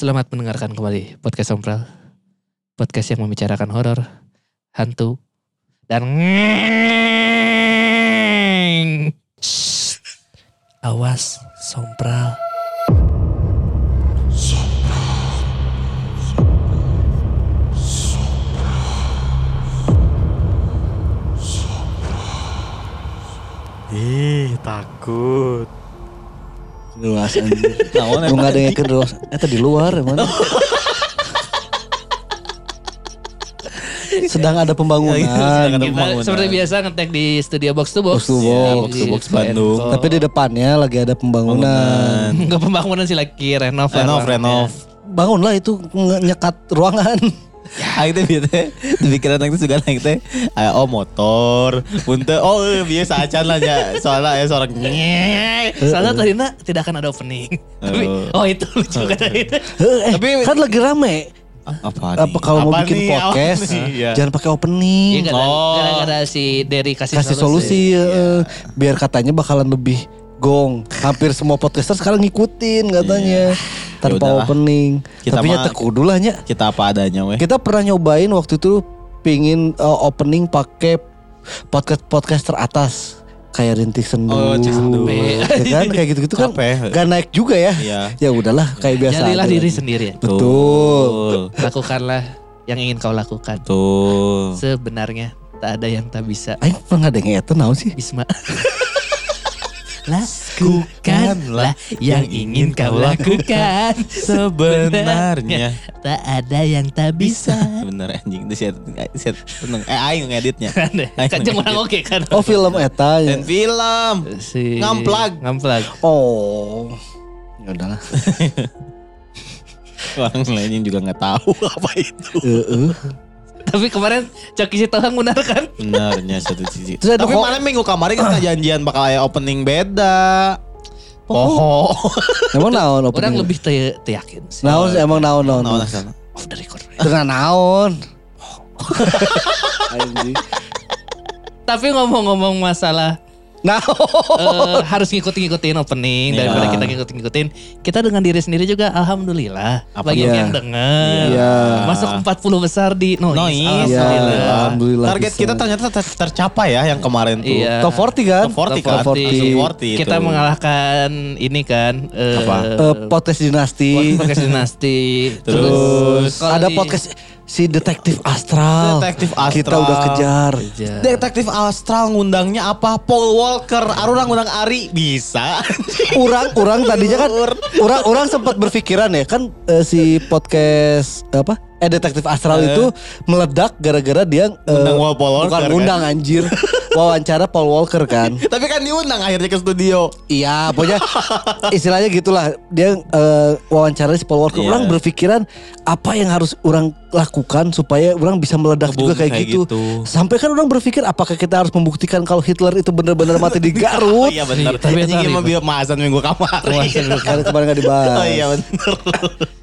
Selamat mendengarkan kembali podcast Sompral. Podcast yang membicarakan horor, hantu, dan Shh. Awas, Sompral. Ih, takut. Luas anjir. Naon Lu nggak ada yang luas. Eta di luar emang. Sedang ada pembangunan. Sedang ada pembangunan. seperti biasa ngetek di studio box to box. Box to box. Di- Box to box Expo Bandung. Tapi di depannya lagi ada pembangunan. Enggak pembangunan sih lagi renov. renov, renov. Bangunlah itu nyekat ruangan. Aing teh bieu teh pikiran aing teh juga aing teh oh motor, punte oh eh, biasa acan lah nya. Soalnya aya suara nyek. Soalnya tadi nak tidak akan ada opening. Tapi oh itu lucu kan itu. Eh, Tapi- kan lagi rame. Apa Apa kalau mau bikin nih? podcast, nih? Iya. jangan pakai opening. Iya gara- Oh. gara-gara si Derry kasih, kasih solusi eh, biar katanya bakalan lebih gong. Hampir semua podcaster sekarang ngikutin katanya tanpa Ya udahlah. opening. Kita Tapi nyata kudu lah nya. Kita apa adanya weh. Kita pernah nyobain waktu itu pingin eh, opening pakai podcast podcast teratas kayak rintik sendu. Oh, Sendu. ya kan kayak gitu-gitu kan. Capek. Gak naik juga ya. Iya. Ya udahlah kayak biasa. Jadilah aja diri lagi. sendiri. Betul. Lakukanlah yang ingin kau lakukan. Betul. Sebenarnya tak ada yang tak bisa. Aing pernah ada yang naon sih? Bisma. Lakukanlah yang ingin kau lakukan. Sebenarnya tak ada yang tak bisa. bener anjing itu set set seneng eh aing ngeditnya. kan orang oke kan. Oh film eta ya. Dan film. Si Ngamplag. Ngamplag. Oh. Ya udahlah. Orang lain juga nggak tahu apa itu. Heeh. Tapi kemarin Coki Sitohang benar kan? Benarnya satu sisi. Terus ada Tapi kok- mana minggu kemarin kan janjian bakal aya opening beda. Oh, Emang naon Orang opening? lebih te, te yakin sih. Naon sih, emang naon naon. Naon naon. asal? Off the record. Tengah naon. Anjing. Tapi ngomong-ngomong masalah Naon. eh, harus ngikutin-ngikutin opening Iya. daripada kita ngikutin-ngikutin. Kita dengan diri sendiri juga alhamdulillah Apa banyak iya? yang denger. Iya. Masuk 40 besar di Noise. Noise. Iya, Alhamdulillah. alhamdulillah. Target bisa. kita ternyata ter- tercapai ya yang kemarin tuh. Iya. Top 40 kan? Top 40 kan? Top 40. Top 40 Kita itu. mengalahkan ini kan eh, Apa? Eh, podcast dinasti. podcast dinasti. Terus kalau ada di- podcast si detektif astral. Detektif Astral. Kita udah kejar. Kejar. Detektif Astral ngundangnya apa? Paul Walker. Arurang ngundang Ari bisa. Orang orang tadinya kan orang orang sempat berpikiran ya kan eh, si podcast apa? Eh detektif astral Eh. itu meledak gara-gara dia eh, Ngundang Paul Walker, Bukan kan? ngundang anjir. Wawancara Paul Walker kan. Tapi kan diundang akhirnya ke studio. Iya, pokoknya istilahnya gitulah. Dia eh, wawancara si Paul Walker. Iya. Orang berpikiran apa yang harus orang lakukan supaya orang bisa meledak Boom, juga kayak, kayak gitu. gitu. Sampai kan orang berpikir apakah kita harus membuktikan kalau Hitler itu benar-benar mati di Oh Garut? iya benar. Tapi sorry, mah biar maasan minggu kemarin. Karena kemarin gak dibahas. Oh iya benar.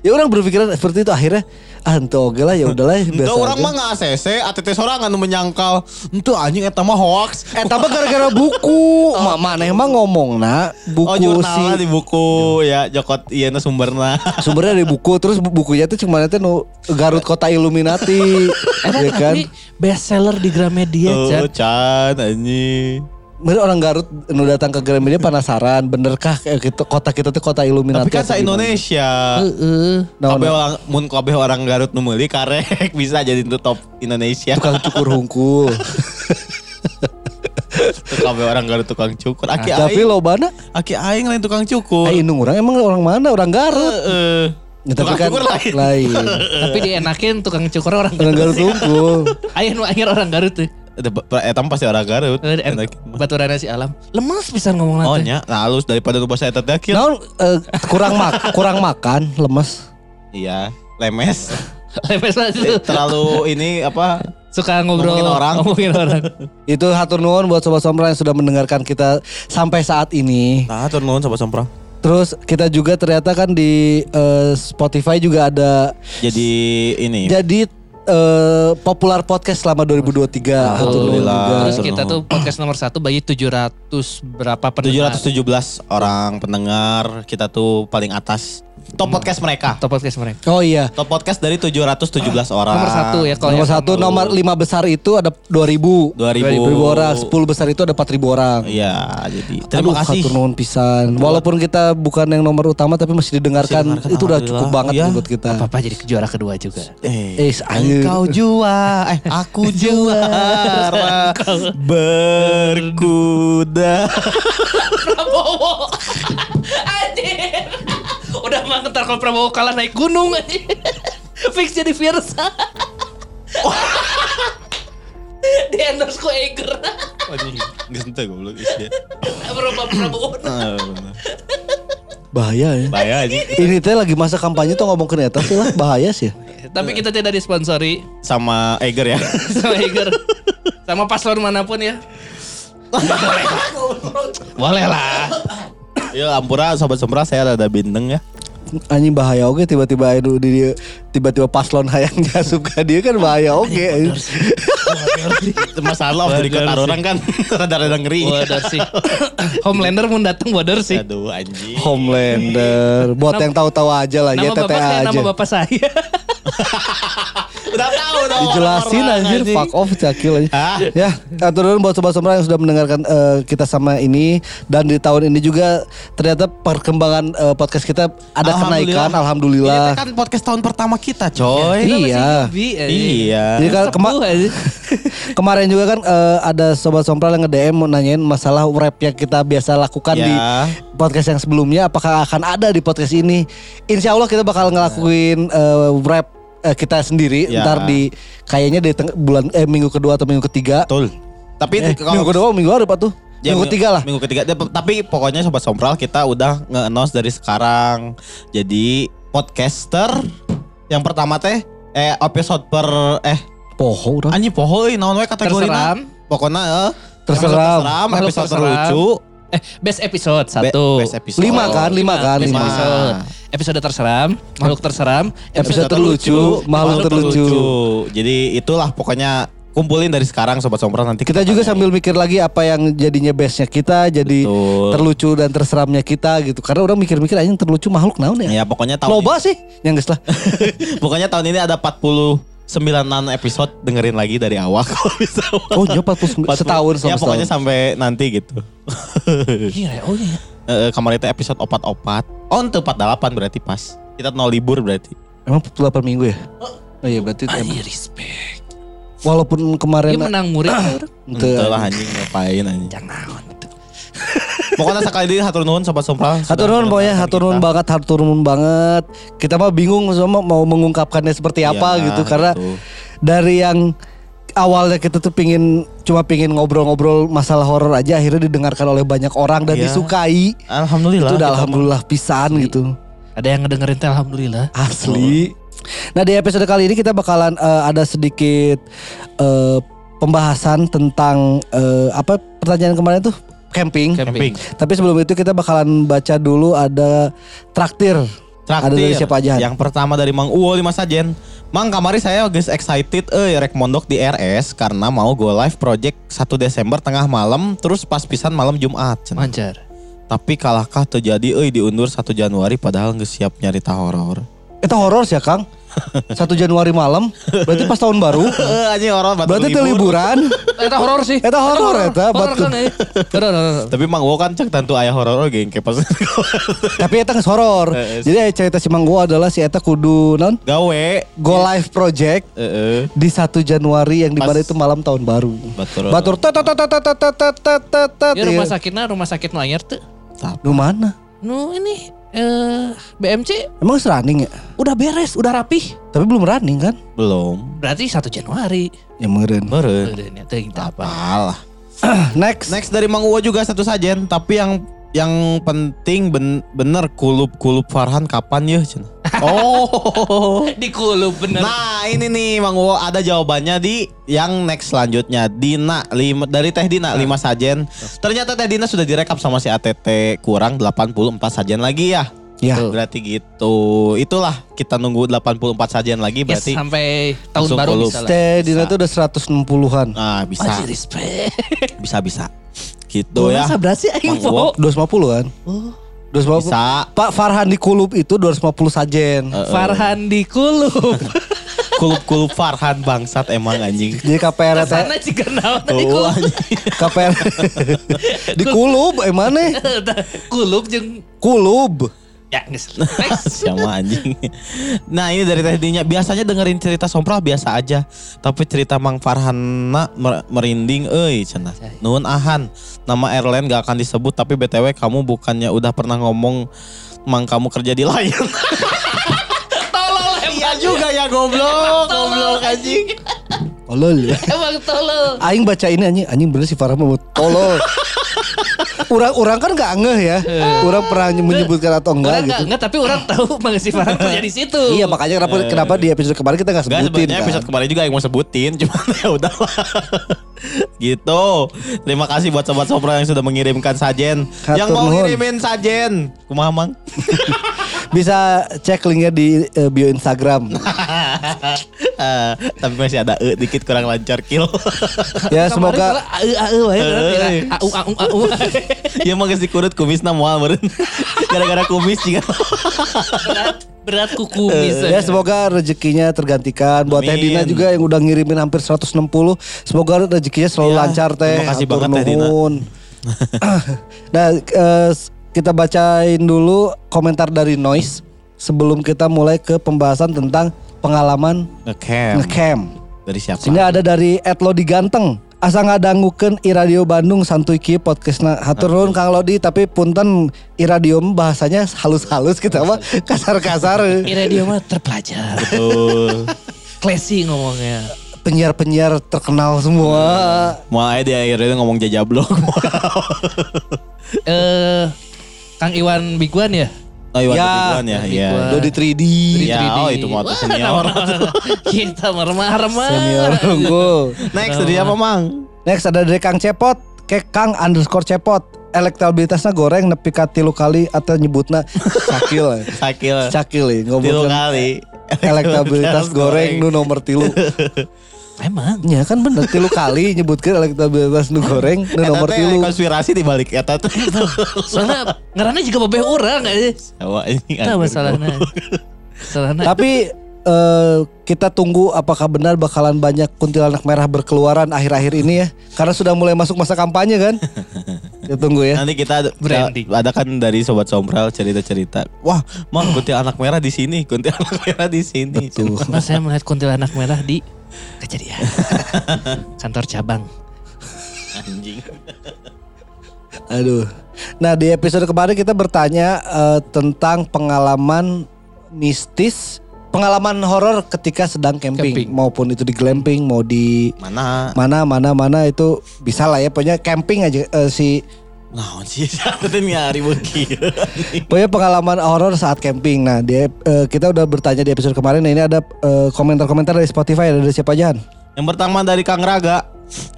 Ya orang berpikiran seperti itu akhirnya ah ente oke lah ya udahlah biasa. Orang mah nggak ACC, ATT sorangan menyangkal. Itu anjing eta mah hoax. Eh tapi gara-gara buku, Ma- mana emang ngomong nak buku Oh si jurnalnya di buku ya Jokot iya na sumberna. sumbernya dari buku terus bu- bukunya tuh cuma nanti nu Garut Kota Illuminati, ya kan? Best seller di Gramedia. Oh Chan anjing. Bener orang Garut nu datang ke Gramedia penasaran, benerkah kayak gitu kota kita tuh kota Illuminati? Tapi kan sa? Indonesia. Heeh. Nah, Kabeh nah. orang mun kabeh orang Garut nu meuli karek bisa jadi itu top Indonesia. tukang cukur hungkul. Tuh kabeh orang Garut tukang cukur. Aki Tapi aing, lo mana? aki aing lain tukang cukur. Eh indung orang emang orang mana? Orang Garut. Heeh. Ya, tapi Tukang kan cukur lain. lain. Tapi dienakin tukang cukur orang Orang Garut hungkul. Ayo nu akhir orang Garut tuh. Eta eta mah pasti orang Garut. Baturannya si alam. Lemes bisa ngomong Oh nanti. nya, nah halus daripada eta teh kieu. Naon eh, kurang mak kurang makan lemes. Iya, lemes. Lemes tuh. Terlalu ini apa? Suka ngobrol Ngomongin orang. Ngomongin orang. Itu hatur nuhun buat sobat sombra yang sudah mendengarkan kita sampai saat ini. Nah, turun nuhun sobat sompral. Terus kita juga ternyata kan di eh, Spotify juga ada Jadi ini jadi eh, popular podcast selama 2023. Hatur nuhun Alhamdulillah. juga. Terus kita tuh podcast nomor satu bagi 700 berapa pendengar. 717 orang pendengar kita tuh paling atas Top podcast mereka. Top podcast mereka. Oh iya. Top podcast dari 717 orang. Nomor satu ya kalau Nomor yang satu, nomor lima besar itu ada 2000. 2000. 2000 orang, 10 besar itu ada 4000 orang. Iya, jadi terima Aduh, kasih. hatur nuhun pisan. Walaupun kita bukan yang nomor utama tapi masih didengarkan, Masih didengarkan, itu udah cukup banget Iya. buat kita. Apa-apa jadi juara kedua juga. Eh, Eh, engkau juara, eh aku juara berkuda. Prabowo. Anjir. Udah mah ntar kalau Prabowo kalah naik gunung. Fix jadi Fiersa. Di endorse ku Eger. Anjing, geus henteu goblok dia. Berapa Prabowo. Ah. Bahaya ya. Bahaya anjing. Ini teh lagi masa kampanye tuh ngomong ke neta sih lah bahaya sih. Tapi kita tidak disponsori Sama Eger ya. sama Eger. Sama paslon mana pun ya. Boleh lah. Boleh lah. Ya ampura sobat sempra saya ada bintang ya. Anjing bahaya oke tiba-tiba anu di dia tiba-tiba paslon hayang jasup ka dia kan bahaya oke. Itu masalah waktu di kota orang kan rada-rada ngeri. Sih. Homelander mau datang waduh sih. Aduh anjing. Homelander. Buat yang tahu-tahu aja lah ya bapaknya aja. nama bapak saya. Udah tahu dong. Dijelasin anjir fuck off cakil aja. Hah? Ya, atur dulu buat sobat sobat yang sudah mendengarkan eh, kita sama ini dan di tahun ini juga ternyata perkembangan eh, podcast kita ada kenaikan alhamdulillah. Ini kan podcast tahun pertama kita, coy. Iya. newbie, eh. Iya. Jadi kan kema- kemarin juga kan eh, ada sobat sompral yang nge-DM mau nanyain masalah rap yang kita biasa lakukan Ya. di podcast yang sebelumnya apakah akan ada di podcast ini. Insya Allah kita bakal ngelakuin eh, rap eh, kita sendiri Ya. ntar di kayaknya di bulan eh minggu kedua atau minggu ketiga. Betul. Tapi Eh, kalau minggu kedua minggu apa tuh? Ya, minggu ketiga lah. Minggu ketiga. Tapi pokoknya sobat sompral kita udah nge-announce dari sekarang. Jadi podcaster yang pertama teh eh episode per eh Poho udah. anjing poho euy naon we kategorina. Pokoknya eh Terseram. episode terlucu, Eh, best episode be- satu. best episode. Lima kan, lima kan, Best lima. episode. Episode terseram, makhluk terseram, Episode terlucu, makhluk terlucu. Jadi itulah pokoknya kumpulin dari sekarang sobat sompral nanti Kita juga sambil mikir lagi apa yang jadinya bestnya kita, jadi Betul. terlucu dan terseramnya kita gitu. Karena orang mikir-mikir aja yang terlucu makhluk naon ya. ya pokoknya tahun Loba sih, yang geus lah. ini, pokoknya tahun ini ada 49 episode dengerin lagi dari awal kalau bisa. Oh, iya 49 setahun Ya sama pokoknya setahun. sampai nanti gitu. Iya, oh iya. Eh, kemarin itu episode opat-opat. Oh, itu 48 berarti pas. Kita no libur berarti. Emang 48 minggu ya? Oh iya berarti emang. respect. walaupun kemarin Dia menang murid orang. Ente, Itu lah anjing ngapain anjing. Jangan. Pokoknya sekali ini hatur nuhun sobat sompral. sudah Hatur nuhun pokoknya hatur nuhun banget, hatur nuhun banget. Kita mah bingung sama mau mengungkapkannya seperti apa Iya, gitu karena gitu. dari yang awalnya kita tuh pingin cuma pingin ngobrol-ngobrol masalah horor aja akhirnya didengarkan oleh banyak orang dan Iya. disukai. Alhamdulillah. itu udah alhamdulillah pisan gitu. Ada yang ngedengerin teh alhamdulillah. Asli. Nah di episode kali ini kita bakalan eh, ada sedikit eh, pembahasan tentang eh, apa pertanyaan kemarin tuh camping. Camping. Tapi sebelum itu kita bakalan baca dulu ada traktir. Traktir. Ada dari siapa aja? Yang pertama dari Mang Uwo lima sajen. Mang kamari saya guys excited eh rek mondok di RS karena mau go live project 1 Desember tengah malam terus pas pisan malam Jumat. Mancar. Tapi kalahkah terjadi euy diundur 1 Januari padahal nggak siap nyarita horor. Itu horor sih ya Kang. Satu Januari malam, berarti pas tahun baru. Anjing horor batu Berarti itu liburan. Eta horor sih. Eta horor eta batu. Tapi Mang gua kan cek tentu ayah horor lagi. engke pas. Tapi eta geus horor. Jadi cerita si Mang gua adalah si eta kudu non gawe go live project di satu Januari yang di mana itu malam tahun baru. Batur. Batur. Ya rumah sakitnya rumah sakit layar tuh. Di mana? Nu ini eh BMC Emang running ya? udah beres, udah rapih. Tapi belum running kan? Belum. Berarti 1 Januari. Ya meren. Meren. Teh kita apa? Alah. Next. Next dari Mang Uwo juga satu sajen, tapi yang yang penting ben, bener kulup kulup Farhan kapan ya? Cen? Oh. Di kulup bener. Nah ini nih Mang Uwo ada jawabannya di yang next selanjutnya Dina lima, dari Teh Dina 5 sajen Ternyata Teh Dina sudah direkap sama si ATT kurang 84 sajen lagi ya Ya. Tuh. Berarti gitu Itulah kita nunggu 84 sajen lagi Yes, berarti sampai tahun baru kulup. bisa lah. Teh Dina itu udah 160-an. Nah bisa Masih respect. Bisa bisa Gitu ya Masa berarti aing po. 250 kan? Oh. 250. Bisa. Pak Farhan di Kulub itu 250 sajen. Farhan di Kulub. Kulup-kulup Farhan bangsat emang anjing. Jadi KPR teh Sana juga naon tadi Tuh, Kulub. anjing. KPR di Kulub eh mana? Kulub jeung Kulub. Ya. Sama anjing. Nah ini dari tadinya biasanya dengerin cerita sompral biasa aja. Tapi cerita Mang Farhana mer- merinding euy cenah. Nuhun ahan. Nama airline gak akan disebut tapi BTW kamu bukannya udah pernah ngomong Mang kamu kerja di Lion. Tolol Iya emang. juga ya goblok, goblok anjing. Tolol. Emang tolol. Aing baca ini anjing anjing bener si Farhan mau tolol. Orang-orang kan gak ngeh ya. Orang pernah menyebutkan atau Orang enggak enggak, gitu. enggak, tapi orang tahu Mang si Farhan kerja di situ. Iya makanya kenapa kenapa di episode kemarin kita gak Gak sebutin sebenarnya kan. episode kemarin juga yang mau sebutin, cuman ya udahlah. gitu. Terima kasih buat sobat sompral yang sudah mengirimkan sajen. yang mau ngirimin sajen, kumaha mang? Bisa cek linknya di eh, bio Instagram. Eh, tapi masih ada e dikit kurang lancar kill. ya semoga au au wae berarti Eh. au au au. ya mah geus dikurut kumisna moal meureun. Gara-gara kumis juga. Berat berat kuku bisa. Ya semoga rezekinya tergantikan buat Teh. Dina juga yang udah ngirimin hampir 160. Semoga rezekinya selalu Ya, lancar Teh. terima kasih banget, Teh Dina. nah, eh, kita bacain dulu komentar dari Noise sebelum kita mulai ke pembahasan tentang pengalaman Ngecam. ngecamp. Dari siapa? Sini ada dari Etlodi Ganteng. Asa ngadangukeun iradio Bandung santuy kieu podcastna hatur nuhun Kang Lodi tapi punten iradio mah bahasanya halus-halus kita mah kasar-kasar. Iradio mah terpelajar. Betul. Classy ngomongnya. penyiar-penyiar terkenal semua. Moal aja di akhirnya ngomong jajablok. Eh Kang Iwan Biguan ya? Oh iya, Ya, Biguan ya. Iya. Dodi 3D. Ya, oh, itu Wah, senior. Kita meremah-remah. Senior unggul. Next dari apa mang? Next ada dari Kang Cepot. Ke Kang underscore Cepot. Elektabilitasnya goreng nepi ka tilu kali atau nyebutna cakil. Sakil. Cakil ya Tilu ngomong kali. elektabilitas goreng nu nomor tilu. Emang. Ya kan bener tilu kali nyebutkan elektabilitas nu goreng nu nomor Eta teh tilu. konspirasi di balik eta tuh. Soalnya ngarannya juga babeh orang aja. Jawa ini. Itu masalahnya. Masalahnya. Tapi eh, kita tunggu apakah benar bakalan banyak kuntilanak merah berkeluaran akhir-akhir ini ya. Karena sudah mulai masuk masa kampanye kan. Kita tunggu ya. Nanti kita ada, Branding. ada kan dari sobat sompral cerita-cerita. Wah, mang kuntil anak merah di sini, kuntil anak merah di sini. Betul. Pernah saya melihat kuntilanak merah di kejadian kantor cabang. Anjing. Aduh. Nah di episode kemarin kita bertanya eh, tentang pengalaman mistis, pengalaman horor ketika sedang camping, Camping. maupun itu di glamping, mau di Mana? mana mana mana itu bisa lah ya. Pokoknya camping aja eh, si Naon sih? Itu nyari beki. Pokoknya pengalaman horor saat camping. Nah, dia eh, kita udah bertanya di episode kemarin. Nah, ini ada eh, komentar-komentar dari Spotify ada dari siapa aja? Han? Yang pertama dari Kang Raga.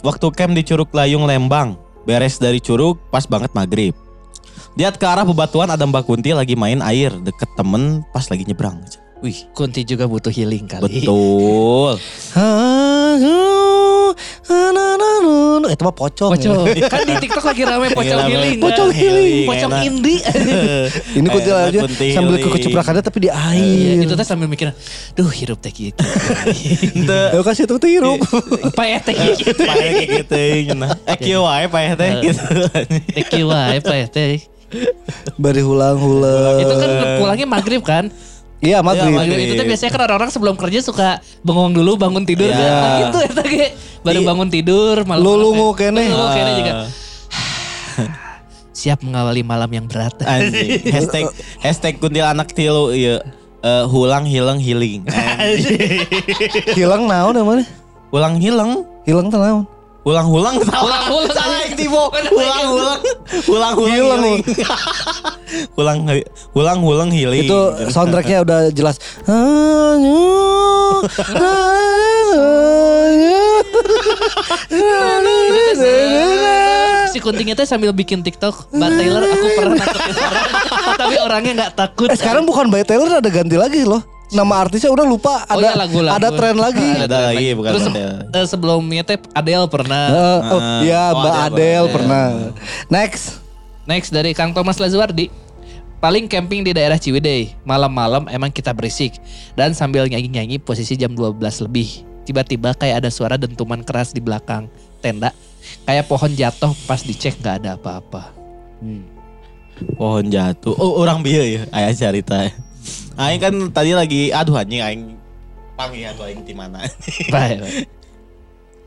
Waktu camp di Curug Layung Lembang. Beres dari Curug pas banget maghrib. Lihat ke arah bebatuan ada Mbak Kunti lagi main air deket temen pas lagi nyebrang. Wih, Kunti juga butuh healing kali. betul. Itu mah pocong. Pocong. ya. kan di TikTok lagi rame pocong Lagi rame. healing. Pocong healing. Pocong enak. indie. Ini kuntil Enak, aja sambil healing. keciprakannya tapi di Iya, air. itu teh sambil mikir, duh hirup teh kieu. Ayo kasih tuh tirup. Apa ya teh kieu? Pae gitu cenah. Eh kieu wae pae teh gitu. Teh kieu wae ya teh. Bari hulang-hulang. Itu kan pulangnya maghrib kan. Iya maghrib. Iya, maghrib. Itu tuh biasanya kan orang-orang sebelum kerja suka bengong dulu bangun tidur. Iya. Nah, gitu ya tadi. Baru Iya. bangun tidur malam. Lulungu kene. Lulungu kene juga. Ah. Siap mengawali malam yang berat. Anjing. Hashtag hashtag kuntilanak tilu iya. Eh, hulang hilang healing. Hilang naon namanya? Hulang hilang. Hilang tuh naon? Ulang-ulang Ulang-ulang. salah yang tibo ulang-ulang ulang-ulang Hilang, healing ulang ulang-ulang healing Itu soundtracknya udah jelas. Si kuntingnya tuh sambil bikin TikTok, Mbak Taylor aku pernah nakutin orang, tapi orangnya nggak takut. Eh sekarang bukan By Taylor ada ganti lagi loh. Nama artisnya udah lupa. Oh Ada iya, lagu-lagu. ada tren lagi. Ada lagi, bukan Terus Adele. eh, sebelumnya teh Adele pernah. Eh, oh iya Oh, Mbak Adele ada. pernah. Next. Next dari Kang Thomas Lazuardi. Paling camping di daerah Ciwidey. Malam-malam emang kita berisik. Dan sambil nyanyi-nyanyi posisi jam 12 lebih. Tiba-tiba kayak ada suara dentuman keras di belakang tenda. Kayak pohon jatuh pas dicek nggak ada apa-apa. Pohon jatuh. Oh, orang bieu ya aya cerita. Aing kan tadi lagi aduh anjing aing panggil atuh aing di mana.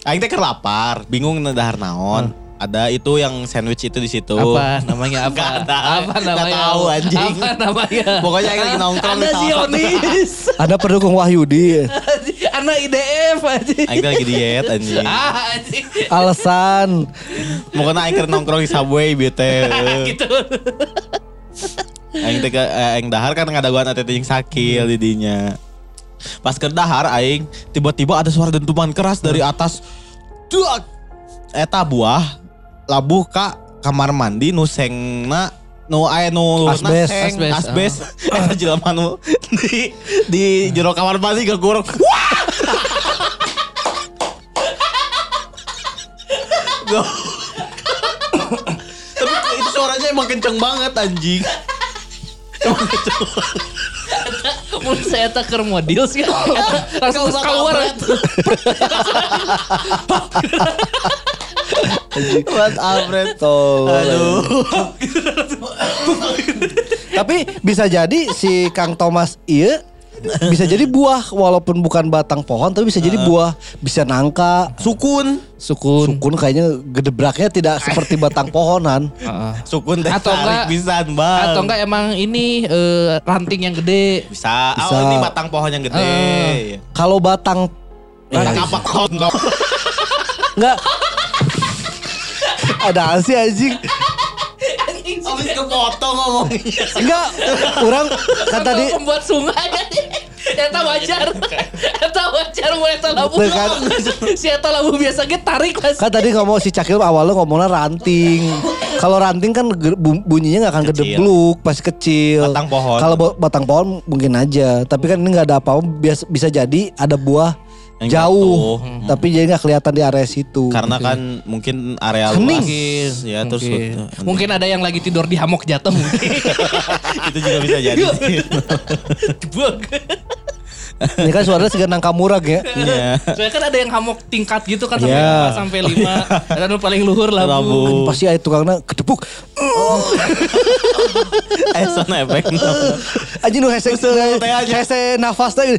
Aing teh keur lapar, bingung dahar naon. Ada itu yang sandwich itu di situ. Apa namanya apa? Nggak ada. Apa namanya? tahu, anjing. Apa namanya? Pokoknya aing lagi nongkrong di salah satu- Zionis. Ada pendukung Wahyudi. Anak IDF aja. Aing lagi diet anjing. Ah, anjing. Alasan. Pokoknya aing nongkrong di Subway bieu teh. gitu. Aing teh ke- eh, aing dahar kan ngadaguan ate teh sakil di dinya. Pas keur dahar aing tiba-tiba ada suara dentuman keras dari atas. Duak. Eta buah labuh ka kamar mandi nu sengna nu aya nu Asbes. seng, Asbes, asbes. Eta jelema nu di di jero kamar mandi! Go. Tapi itu suaranya emang kenceng banget anjing. Mun saya tak keur modil sih. Langsung keluar. Buat Alfred. Tuh. Aduh. Tapi bisa jadi si Kang Thomas iya bisa jadi buah walaupun bukan batang pohon tapi bisa jadi buah bisa nangka Sukun. Sukun. sukun kayaknya gedebraknya tidak seperti batang pohonan Heeh. Sukun teh Atau tarik enggak- pisan, Bang. Atau enggak emang ini eh, ranting yang gede. bisa. Bisa. Oh, ini batang pohon yang gede. Eh. kalau batang Batang apa pohon? enggak ada sih anjing Habis kepotong ngomongnya. enggak orang kan tadi pembuat sungai. Eta wajar. Eta wajar mun eta labu. Betul kan? Si eta labu biasa ge tarik pas. kan tadi ngomong si Cakil awalnya ngomongnya ranting kalau ranting kan bunyinya nggak akan Kecil. gedebluk pasti kecil Batang pohon. kalau batang pohon mungkin aja tapi kan ini nggak ada apa-apa biasa bisa jadi ada buah Yang jauh jatuh. tapi jadi nggak kelihatan di area situ Karena kan mungkin area Hening. luas. Mungkin, Ya terus mungkin. uh, mungkin ada yang lagi tidur di hamok jatuh mungkin. itu juga bisa jadi. Ini kan suaranya segan nangka murag ya Iya. Soalnya kan ada yang hamok tingkat gitu kan sampai Iya. 4 sampai 5. Ada nu paling luhur. Kan pasti ada tukangnya kedepuk Eh, sound effect. aja nu hese hese nafas teh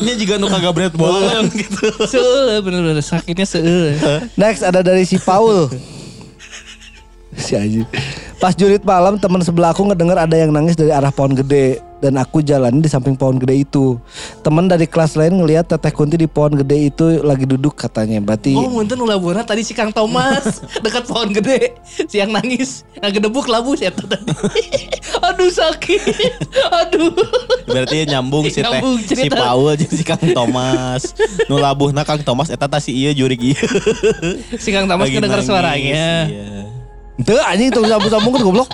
Ini juga nu kagak berat banget gitu. Seueuh bener-bener sakitnya seueuh. Next ada dari si Paul. si Aji. Pas jurit malam teman sebelah aku ngedenger ada yang nangis dari arah pohon gede dan aku jalan di samping pohon gede itu. Teman dari kelas lain ngelihat Teteh Kunti di pohon gede itu lagi duduk katanya. Berarti Oh mungkin ulah buana tadi si Kang Thomas dekat pohon gede si yang nangis yang gedebuk labu si eta tadi. Aduh sakit. Aduh. Berarti nyambung si teh Nyambung si cerita. Paul jeung si Kang Thomas. Nu labuhna Kang Thomas eta tah si ieu jurig ieu. Si Kang Thomas kedenger suaranya. Iya. itu anjing itu sambung-sambung goblok.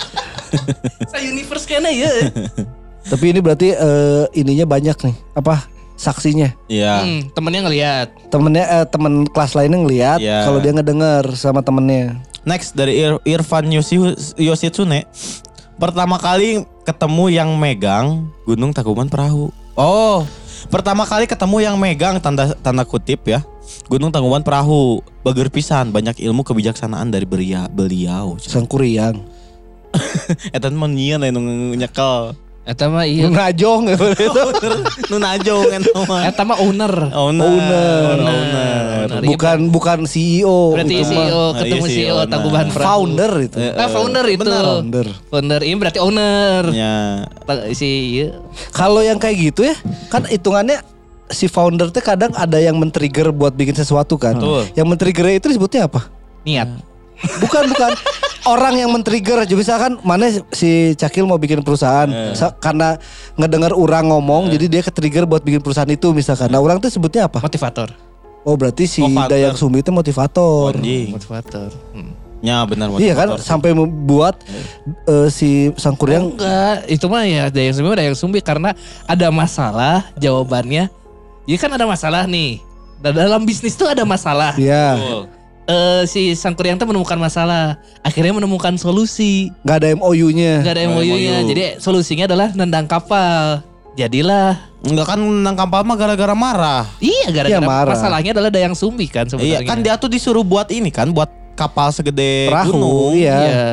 Sa universe kena ya. Tapi ini berarti eh, ininya banyak nih. Apa? Saksinya. Iya. Hmm, temennya ngelihat. Temennya eh, temen kelas lainnya ngelihat Iya. kalau dia ngedenger sama temennya. Next dari Ir- Irfan Yosi- Yoshitsune. Pertama kali ketemu yang megang Gunung Tangkuban Perahu. Oh, pertama kali ketemu yang megang tanda tanda kutip ya. Gunung Tangkuban Perahu. Bager pisan banyak ilmu kebijaksanaan dari beria, beliau. Sang Kuriang. Eta mah nyieun anu nyekel. Eta mah iya. Nu najong eta mah. Eta mah owner. Owner. Owner. Owner. Owner. bukan bukan CEO Berarti itu mah. CEO Nah, ketemu iya, CEO CEO, Tangkuban nah. Perahu. founder itu. Eh, Ah, founder itu. benar. Founder. Founder ini berarti owner. Ya. Si iya. Kalau yang kayak gitu ya, kan hitungannya si founder teh kadang ada yang men-trigger buat bikin sesuatu kan. Betul. Yang men-trigger itu disebutnya apa? niat. Bukan bukan orang yang men-trigger aja misalkan mana si Cakil mau bikin perusahaan Sa- karena ngedengar orang ngomong jadi dia ke-trigger buat bikin perusahaan itu misalkan. Nah, orang tuh sebutnya apa? Motivator. Oh, berarti si Oh. Dayang Sumbi itu motivator. Anjing. Motivator. Hmm. Ya benar Iya kan motivator. sampai membuat eh, si Sang Kuryang Enggak, itu mah ya ada yang sumbi ada yang sumbi karena ada masalah jawabannya. Ya kan ada masalah nih. Dan dalam bisnis tuh ada masalah. ya Betul. Eh, si Sangkuriang tuh menemukan masalah. Akhirnya menemukan solusi. Nggak ada MOU-nya. Gak ada MOU-nya. MOU. Jadi solusinya adalah nendang kapal. Jadilah Enggak kan nang kapal mah gara-gara marah. Iya gara-gara Iya, marah. masalahnya adalah Dayang Sumbi kan sebenarnya. Iya kan dia tuh disuruh buat ini kan buat kapal segede Perahu, gunung. iya. Iya.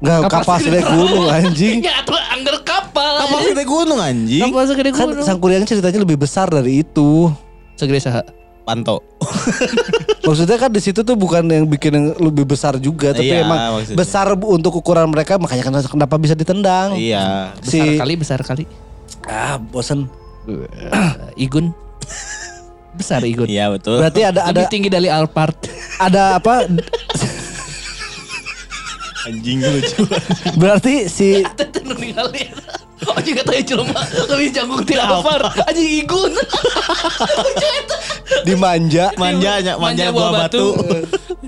Nggak kapal segede gunung anjing. Ya tuh angger kapal. Kapal segede gunung anjing. Kapal segede Kan gunung. Sangkuriang ceritanya lebih besar dari itu. Segede saha. Panto. Maksudnya kan di situ tuh bukan yang bikin yang lebih besar juga, tapi Iya, emang maksudnya. besar untuk ukuran mereka makanya kan kenapa bisa ditendang. Iya. Besar Si kali, besar kali. ah bosen. Eh, Igun. Besar Igun. Iya betul. Berarti ada ada Lebih tinggi dari Alphard. ada apa? anjing lucu. Berarti si. Oh juga tahu jelema lebih jago di Alphard. Anjing Igun. Lucu. Dimanja. Manjanya, manja buah batu.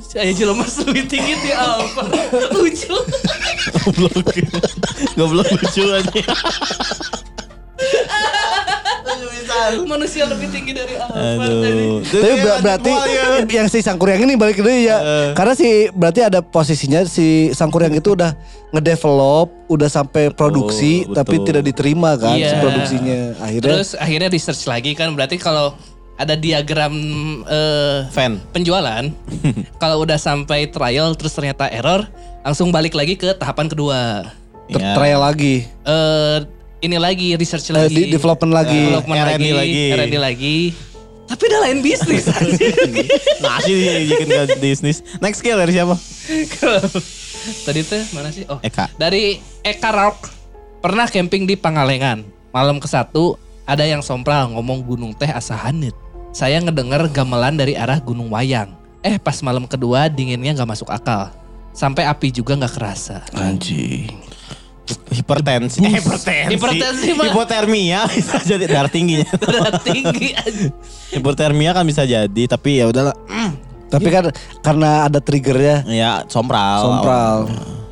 Saya jelema lebih tinggi di Alphard. Lucu. Goblok. Goblok lucu anjing. Manusia lebih tinggi dari Alphard. Aduh. Tapi ber- berarti yang si Sangkuriang ini balik dulu ya. Eh. Karena si berarti ada posisinya si Sangkuriang itu udah ngedevelop, udah sampai produksi Betul, tapi betul. tidak diterima kan si Iya. produksinya. Akhirnya Terus akhirnya research lagi kan berarti kalau ada diagram eh, fan. penjualan kalau udah sampai trial terus ternyata error langsung balik lagi ke tahapan kedua ter- Iya. trial lagi. eh ini lagi research Eh, lagi di development lagi. development R&D lagi, lagi. R&D lagi tapi udah lain bisnis Nah sih bikin ke bisnis. Next skill dari siapa? tadi tuh mana sih oh Eka. dari Eka Rock pernah camping di Pangalengan malam ke satu ada yang sompral ngomong gunung teh asa hanet saya ngedenger gamelan dari arah Gunung Wayang eh pas malam kedua dinginnya nggak masuk akal sampai api juga nggak kerasa Anjing. Hipertensi. Eh, hipertensi. Hipertensi mah. Hipotermia bisa jadi darah tingginya. Darah tinggi. Hipotermia kan bisa jadi tapi ya udahlah. Tapi kan karena ada triggernya Ya sompral. sompral.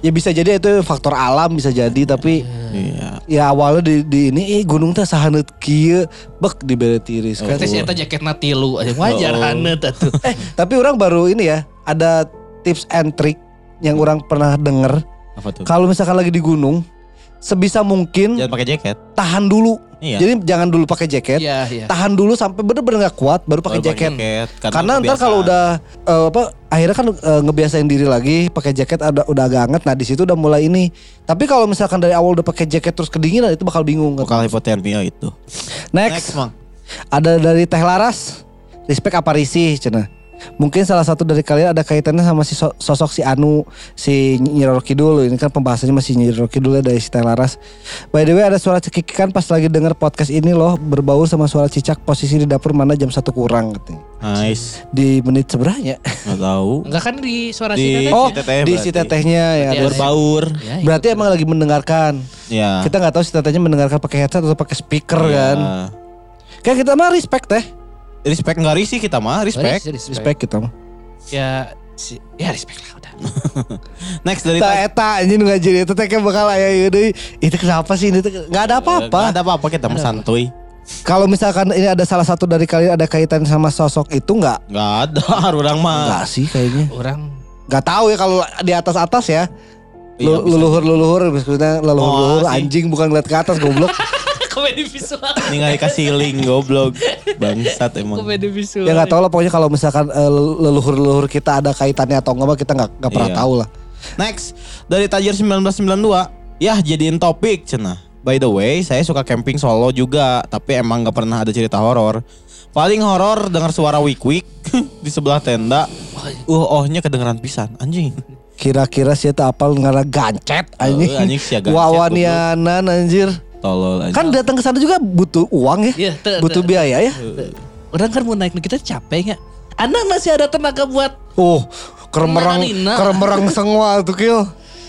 Ya bisa jadi itu faktor alam bisa jadi tapi Iya. ya awalnya di, di ini eh, gunung teh sahaneut kieu bek dibere tiris kan. Terus eta jaketna tilu aja wajar Oh. hanet atuh. Eh, tapi orang baru ini ya, ada tips and trick yang orang pernah denger. Apa tuh? Kalau misalkan lagi di gunung, sebisa mungkin Jangan pakai jaket. tahan dulu. Iya. Jadi jangan dulu pakai jaket. Iya, iya. Tahan dulu sampai bener-bener nggak kuat baru pakai jaket. Karena ntar kebiasaan. kalau udah eh, apa akhirnya kan eh, ngebiasain diri lagi pakai jaket ada udah agak hangat. Nah, di situ udah mulai ini. Tapi kalau misalkan dari awal udah pakai jaket terus kedinginan itu bakal bingung. bakal hipotermia itu. Next, Mang. ada dari Teh Laras. Respect apa risih cenah. Mungkin salah satu dari kalian ada kaitannya sama si so- sosok si Anu, si Nyi Roro Kidul. Ini kan pembahasannya masih Nyi Roro Kidul ya dari si Teh Laras. By the way ada suara cekikikan pas lagi denger podcast ini loh. Berbaur sama suara cicak posisi di dapur mana jam satu kurang katanya. Nice. Di menit seberanya. Nggak tahu. Enggak kan di suara Di- si teteh? Oh teteh di si tetehnya ya. Ada- Berbaur. Ya, Berarti emang lagi mendengarkan. Ya. Kita nggak tahu si tetehnya mendengarkan pakai headset atau pakai speaker Iya. kan. Kayak kita mah respect teh. Respect nggak risih kita mah, respect. Respect. respect. Respect kita mah. Ya, si, ya respect lah udah. Next dari Eta eta anjing nggak jadi itu teh bakal aya ieu deui. Itu kenapa sih ini teh nggak ada Nggak apa-apa. ada apa-apa kita mah santuy. Kalau misalkan ini ada salah satu dari kalian ada kaitan sama sosok itu nggak? Nggak ada, orang mah. Nggak sih kayaknya. Orang Nggak tahu ya kalau di atas atas ya. Iya, Lu- bisa. leluhur leluhur maksudnya leluhur leluhur Oh, anjing bukan ngeliat ke atas goblok. komedi visual. Ningali kasih link goblok. Bangsat emang. komedi visual. ya nggak tahu lah pokoknya kalau misalkan eh, leluhur leluhur kita ada kaitannya atau enggak mah kita nggak nggak pernah Iya. tahu lah. Next dari Tajir 1992. Yah jadiin topik cenah. By the way, saya suka camping solo juga, tapi emang nggak pernah ada cerita horor. Paling horor dengar suara wik-wik di sebelah tenda. Uh, ohnya kedengeran pisan, anjing. Kira-kira sih itu apal ngara gancet anjing. Oh, anjing sia gancet, Wawanianan anjir. Tolol anjing. Kan datang ke sana juga butuh uang ya. Iya, te- butuh te- biaya ya. Orang kan mau naik kita capek nggak? Anak masih ada tenaga buat Oh, keremerang Marina. keremerang semua tuh kill.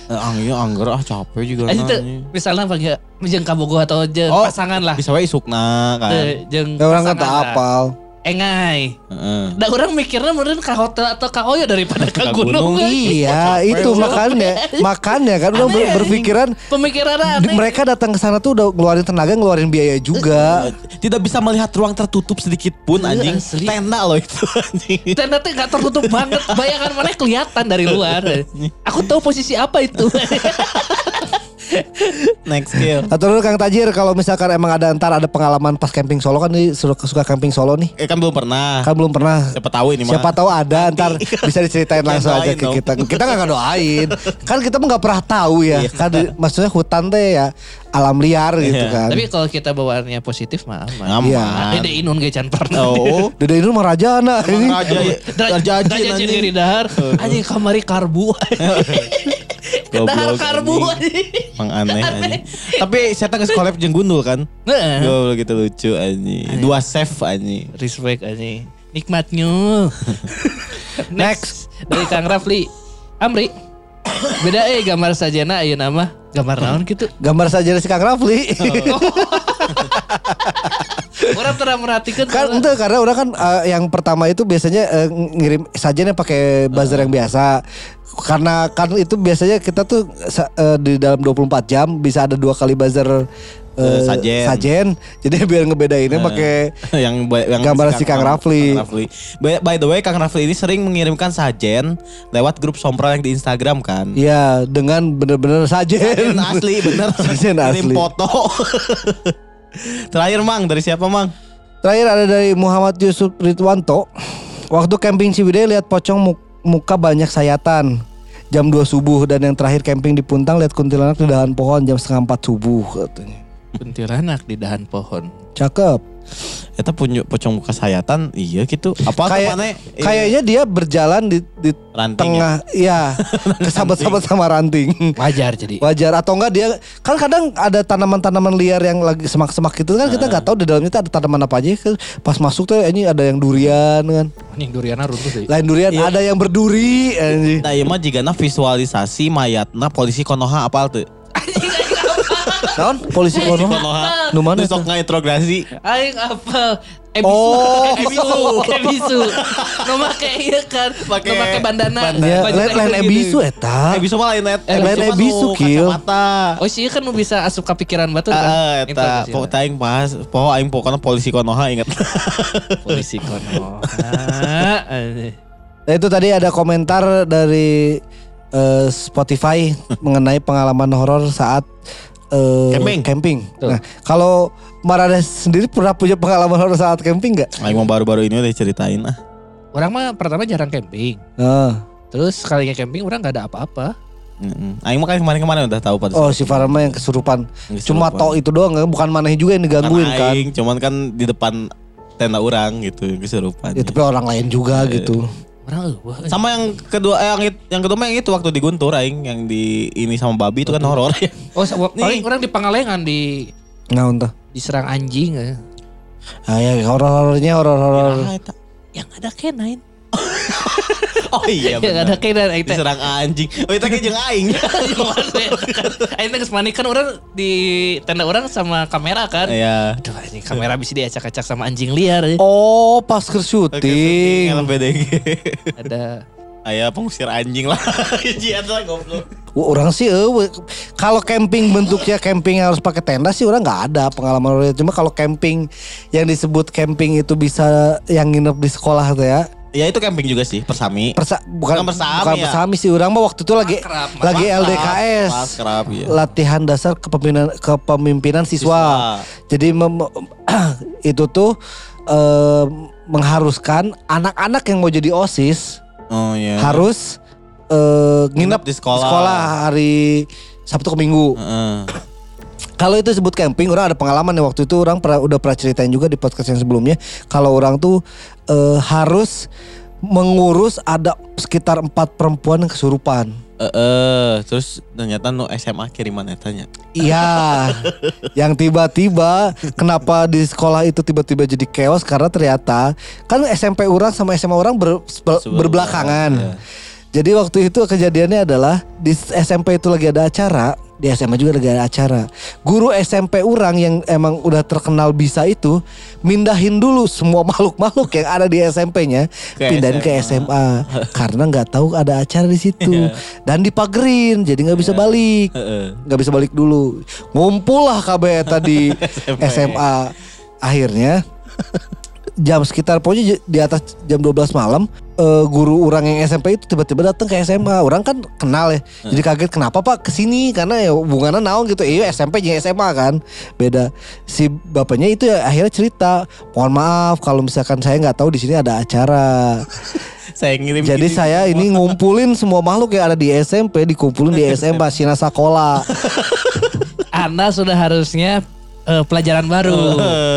Eh, angin angger ah capek juga Eh, nah, misalnya ya jeng kabogo atau jeng Oh, pasangan lah. Bisa wae isukna kan. Eh, jeng Ya orang lah. apal. Engai. Heeh. Da orang mikirnya meureun ka hotel atau ka oyo daripada ka Ka gunung. gunung. Iya, itu makanya, makanya kan udah ber- berpikiran Pemikirannya di- aneh. mereka datang ke sana tuh udah ngeluarin tenaga, ngeluarin biaya juga. Tidak bisa melihat ruang tertutup sedikit pun Iya, anjing. asli. Tenda loh itu anjing. Tenda teh gak tertutup banget. Bayangan mana kelihatan dari luar. Aku tahu posisi apa itu. Next skill. Atau lu Kang Tajir kalau misalkan emang ada ntar ada pengalaman pas camping Solo kan nih suka, suka camping Solo nih. Eh kan belum pernah. Kan belum pernah. Siapa tahu ini mah. Siapa tahu ada ntar bisa diceritain langsung aja ke dong. kita. Kita nggak doain. Kan kita mah nggak pernah tahu ya. Iya. Kan di- maksudnya hutan teh ya alam liar gitu Iya. kan. Tapi kalau kita bawaannya positif mah aman. Aman. Iya. Dede Inun ge can pernah. Oh. Dede itu mah raja nah ini. Raja Raja Raja di dahar. Anjing kamari karbu. Dahar Goblok, karbu. Emang aneh anjing. Tapi saya tengah collab jeung gundul kan. Heeh. Goblok gitu lucu anjing. Dua chef anjing. Respect anjing. Nikmatnya. Next. Dari Kang Rafli. Amri. Beda eh gambar sajana ayeuna nama. Gambar naon gitu. Gambar saja si Kang Rafli. Oh. Orang pernah merhatikan kan itu karena orang kan eh, yang pertama itu biasanya eh, ngirim sajennya pakai buzzer yang biasa. Karena kan itu biasanya kita tuh eh, di dalam 24 jam bisa ada dua kali buzzer eh, Eh, sajen. sajen. Jadi biar ngebedainnya pakai yang, yang Gambar si Kang Rafli. Kang Rafli. By, by the way Kang Rafli ini sering mengirimkan sajen lewat grup sompral yang di Instagram kan. ya dengan bener-bener sajen. Sajen asli bener. Sajen Kirim asli. foto. Terakhir Mang dari siapa Mang? Terakhir ada dari Muhammad Yusuf Ridwanto. Waktu camping Ciwidey lihat pocong mu- muka banyak sayatan. Jam 2 subuh dan yang terakhir camping di Puntang lihat kuntilanak di dahan pohon jam setengah 4 subuh katanya. kuntilanak di dahan pohon. Cakep. Kita punya pocong muka sayatan, iya gitu. Apa Kayak- ke mana? Kayaknya dia berjalan di, di ranting ya? tengah, iya, kesabet-sabet sama ranting. Wajar jadi. Wajar atau enggak dia kan kadang ada tanaman-tanaman liar yang lagi semak-semak gitu kan kita nggak tahu di dalamnya itu ada tanaman apa aja pas masuk tuh ini ada yang durian kan Anjing duriana runtuh sih. lain durian Iya. ada yang berduri. Nah, iya mah jika visualisasi mayatna polisi Konoha apal tuh. Naon? Polisi kono. Konoha. Nu mana sok ngaintrogasi. Aing apa? Ebisu. Oh. ebisu. Ebisu. Nu make ieu kan. Pake Nu make bandana. Ya, Baju lain ebisu eta. Bisa mah lain net. Lain ebisu. Kacamata. Oh sih kan nu bisa asup kepikiran batu Ah, kan. eta Informasi pokok lah. aing pas, pokok aing pokoknya polisi Konoha ingat. polisi kono. Anjing. Nah, itu tadi ada komentar dari eh, Spotify mengenai pengalaman horor saat eh, Camping. camping. Tuh. Nah, kalau Marades sendiri pernah punya pengalaman horor saat camping nggak? Aing mau baru-baru ini udah ceritain ah. Orang mah pertama jarang camping. Nah. Terus sekalinya camping orang nggak ada apa-apa. Mm-mm. Aing mah kan kemarin-kemarin udah tahu pada Oh si. Farama yang kesurupan. Kesurupan. Cuma tok itu doang, bukan maneh juga yang digangguin Kan kan. aing, cuman kan di depan tenda orang gitu kesurupan. Ya, tapi orang lain juga Iya. gitu. Orang eueuh. Sama yang kedua eh, yang yang kedua mah yang itu waktu di Guntur aing yang di ini sama babi itu kan horor ya. Oh, paling Nih. orang di Pangalengan di Nah entah. diserang anjing eh. Ah ya horor-horornya horor-horor. Yang ada canine. Oh iya ada benar. canine aing teh. Diserang anjing. Oh itu kayak jeung aing. Aing teh geus kan orang di tenda orang sama kamera kan. Iya. Aduh anjing kamera bisa diacak-acak sama anjing liar. eh. Oh pas ke syuting. LPDG. Ada Aya pengusir anjing lah. Jian lah goblok. Orang sih eh, we- kalau camping bentuknya camping harus pakai tenda sih orang nggak ada pengalaman horor. Cuma kalau camping yang disebut camping itu bisa yang nginep di sekolah tuh ya. Ya itu camping juga sih, persami. Persa, bukan Bukan bersami bukan ya? bersami sih orang mah waktu itu lagi lagi Akrab, LDKS. iya. Latihan dasar kepemimpinan kepemimpinan siswa. Jadi mem- itu tuh eh, mengharuskan anak-anak yang mau jadi OSIS Oh iya. harus eh, nginep di sekolah. hari Sabtu ke Minggu. Heeh. Kalau itu disebut camping, orang ada pengalaman ya waktu itu orang pernah udah pernah ceritain juga di podcast yang sebelumnya. Kalau orang tuh eh, harus mengurus ada sekitar empat perempuan yang kesurupan. Eh, eh, terus ternyata no SMA kiriman etanya. Iya, yang tiba-tiba kenapa di sekolah itu tiba-tiba jadi chaos karena ternyata kan SMP orang sama SMA orang ber- ber- berbelakangan. iya. Jadi waktu itu kejadiannya adalah di SMP itu lagi ada acara, di SMA juga lagi ada acara. Guru SMP orang yang emang udah terkenal bisa itu mindahin dulu semua makhluk-makhluk yang ada di SMP-nya pindahin ke SMA karena nggak tahu ada acara di situ. Dan dipagerin jadi nggak bisa balik. Heeh. nggak bisa balik dulu. Ngumpul lah KB tadi SMA akhirnya jam sekitar pokoknya di atas jam 12 malam eh, guru orang yang SMP itu tiba-tiba datang ke SMA orang kan kenal ya. Jadi kaget kenapa pak ke sini karena ya hubungannya naon gitu. Iya SMP jadi SMA kan. Beda. Si bapaknya itu ya akhirnya cerita mohon maaf kalau misalkan saya nggak tahu di sini ada acara. Saya ngirim jadi gini. saya ini ngumpulin semua makhluk yang ada di SMP dikumpulin di SMA Sina Sakola. Anda sudah harusnya eh, pelajaran baru.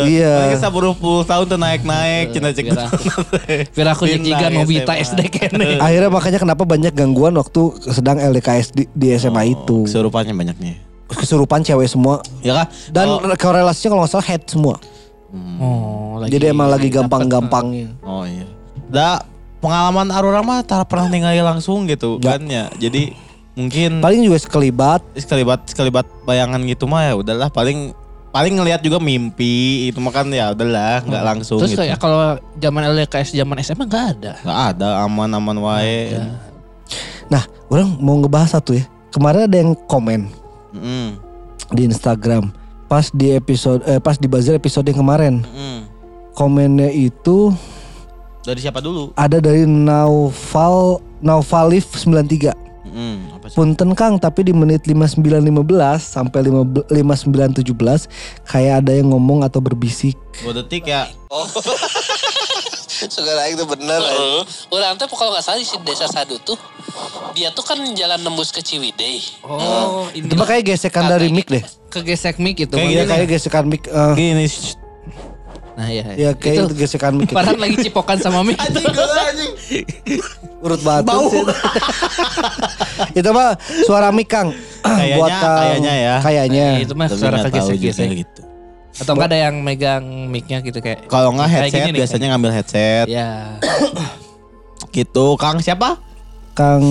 Iya. Mereka saburu puluh tahun tuh naik-naik cina cek. Kira aku nyejigan Nobita SMA. SD kene. Akhirnya makanya kenapa banyak gangguan waktu sedang LDKS di, di SMA itu. Kesurupannya banyaknya. Kesurupan cewek semua. Ya kah? Dan oh, korelasinya kalau nggak salah head semua. Oh, lagi. Jadi emang lagi gampang-gampangnya. oh iya. Da pengalaman Arura mah tak pernah ningali langsung gitu Nggak. kan ya. Jadi mungkin Paling juga sekelibat. sekalibat sekalibat bayangan gitu mah ya udahlah paling paling ngelihat juga mimpi itu mah kan ya udahlah nggak langsung Terus gitu. kayak kalau zaman LDKS zaman SMA nggak ada. nggak ada aman-aman wae. Nah, orang mau ngebahas satu ya. Kemarin ada yang komen Mm, di Instagram pas di episode eh, pas di buzzer episode yang kemarin. mm. Komennya itu Dari siapa dulu? ada dari Naufal Naufalif 93. Mm? Punten Kang, tapi di menit 5915 sampai 15 5917 kayak ada yang ngomong atau berbisik. Dua detik ya. Segala itu bener. Orang teh kalau nggak salah di desa Sadu tuh dia tuh kan jalan nembus ke Ciwidey. Oh, ini Itu mah kayak gesekan dari mic deh. kegesek mic itu. Kayak Iya makanya. kayak gesekan mic. eh, Gini. Nah, iya. ya kayak itu gesekan mic. Farhan lagi cipokan sama mic. Urut batu sih. itu mah suara mic Kang. Kayaknya- Buat Kang. kayaknya ya. Kayaknya. Nah, itu mah Tapi suara kegesek-gesek. gitu. Atau enggak ada yang megang mic-nya gitu kayak. Kalau nggak Kayak headset gini biasanya ngambil headset Ya. gitu. Kang siapa? Kang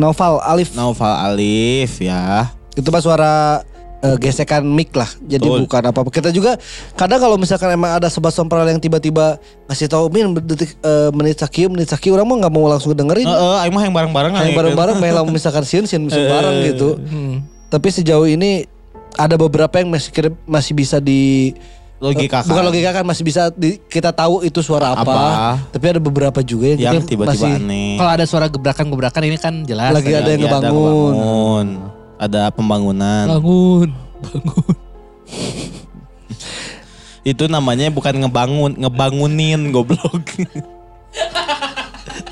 Noval Alif. Naufal Alif ya. Itu mah suara eh, gesekan mic lah. Jadi Betul. bukan apa-apa. Kita juga kadang kalau misalkan emang ada sobat sompral yang tiba-tiba ngasih tahu min detik eh, menit sakieu menit sakieu orang mah nggak mau langsung dengerin. Heeh, aing mah yang bareng-bareng Kayak bareng-bareng lamun misalkan sieun sieun sieun bareng gitu. Hmm. Tapi sejauh ini ada beberapa yang masih kira- masih bisa di Logika eh, bukan logika kan masih bisa di- kita tahu itu suara apa. Apa? Tapi ada beberapa juga yang, yang tiba-tiba masih aneh. Kalau ada suara gebrakan-gebrakan ini kan jelas. Lagi ada yang ngebangun. ngebangun. Ada pembangunan. bangun. Itu namanya bukan ngebangun, ngebangunin goblok.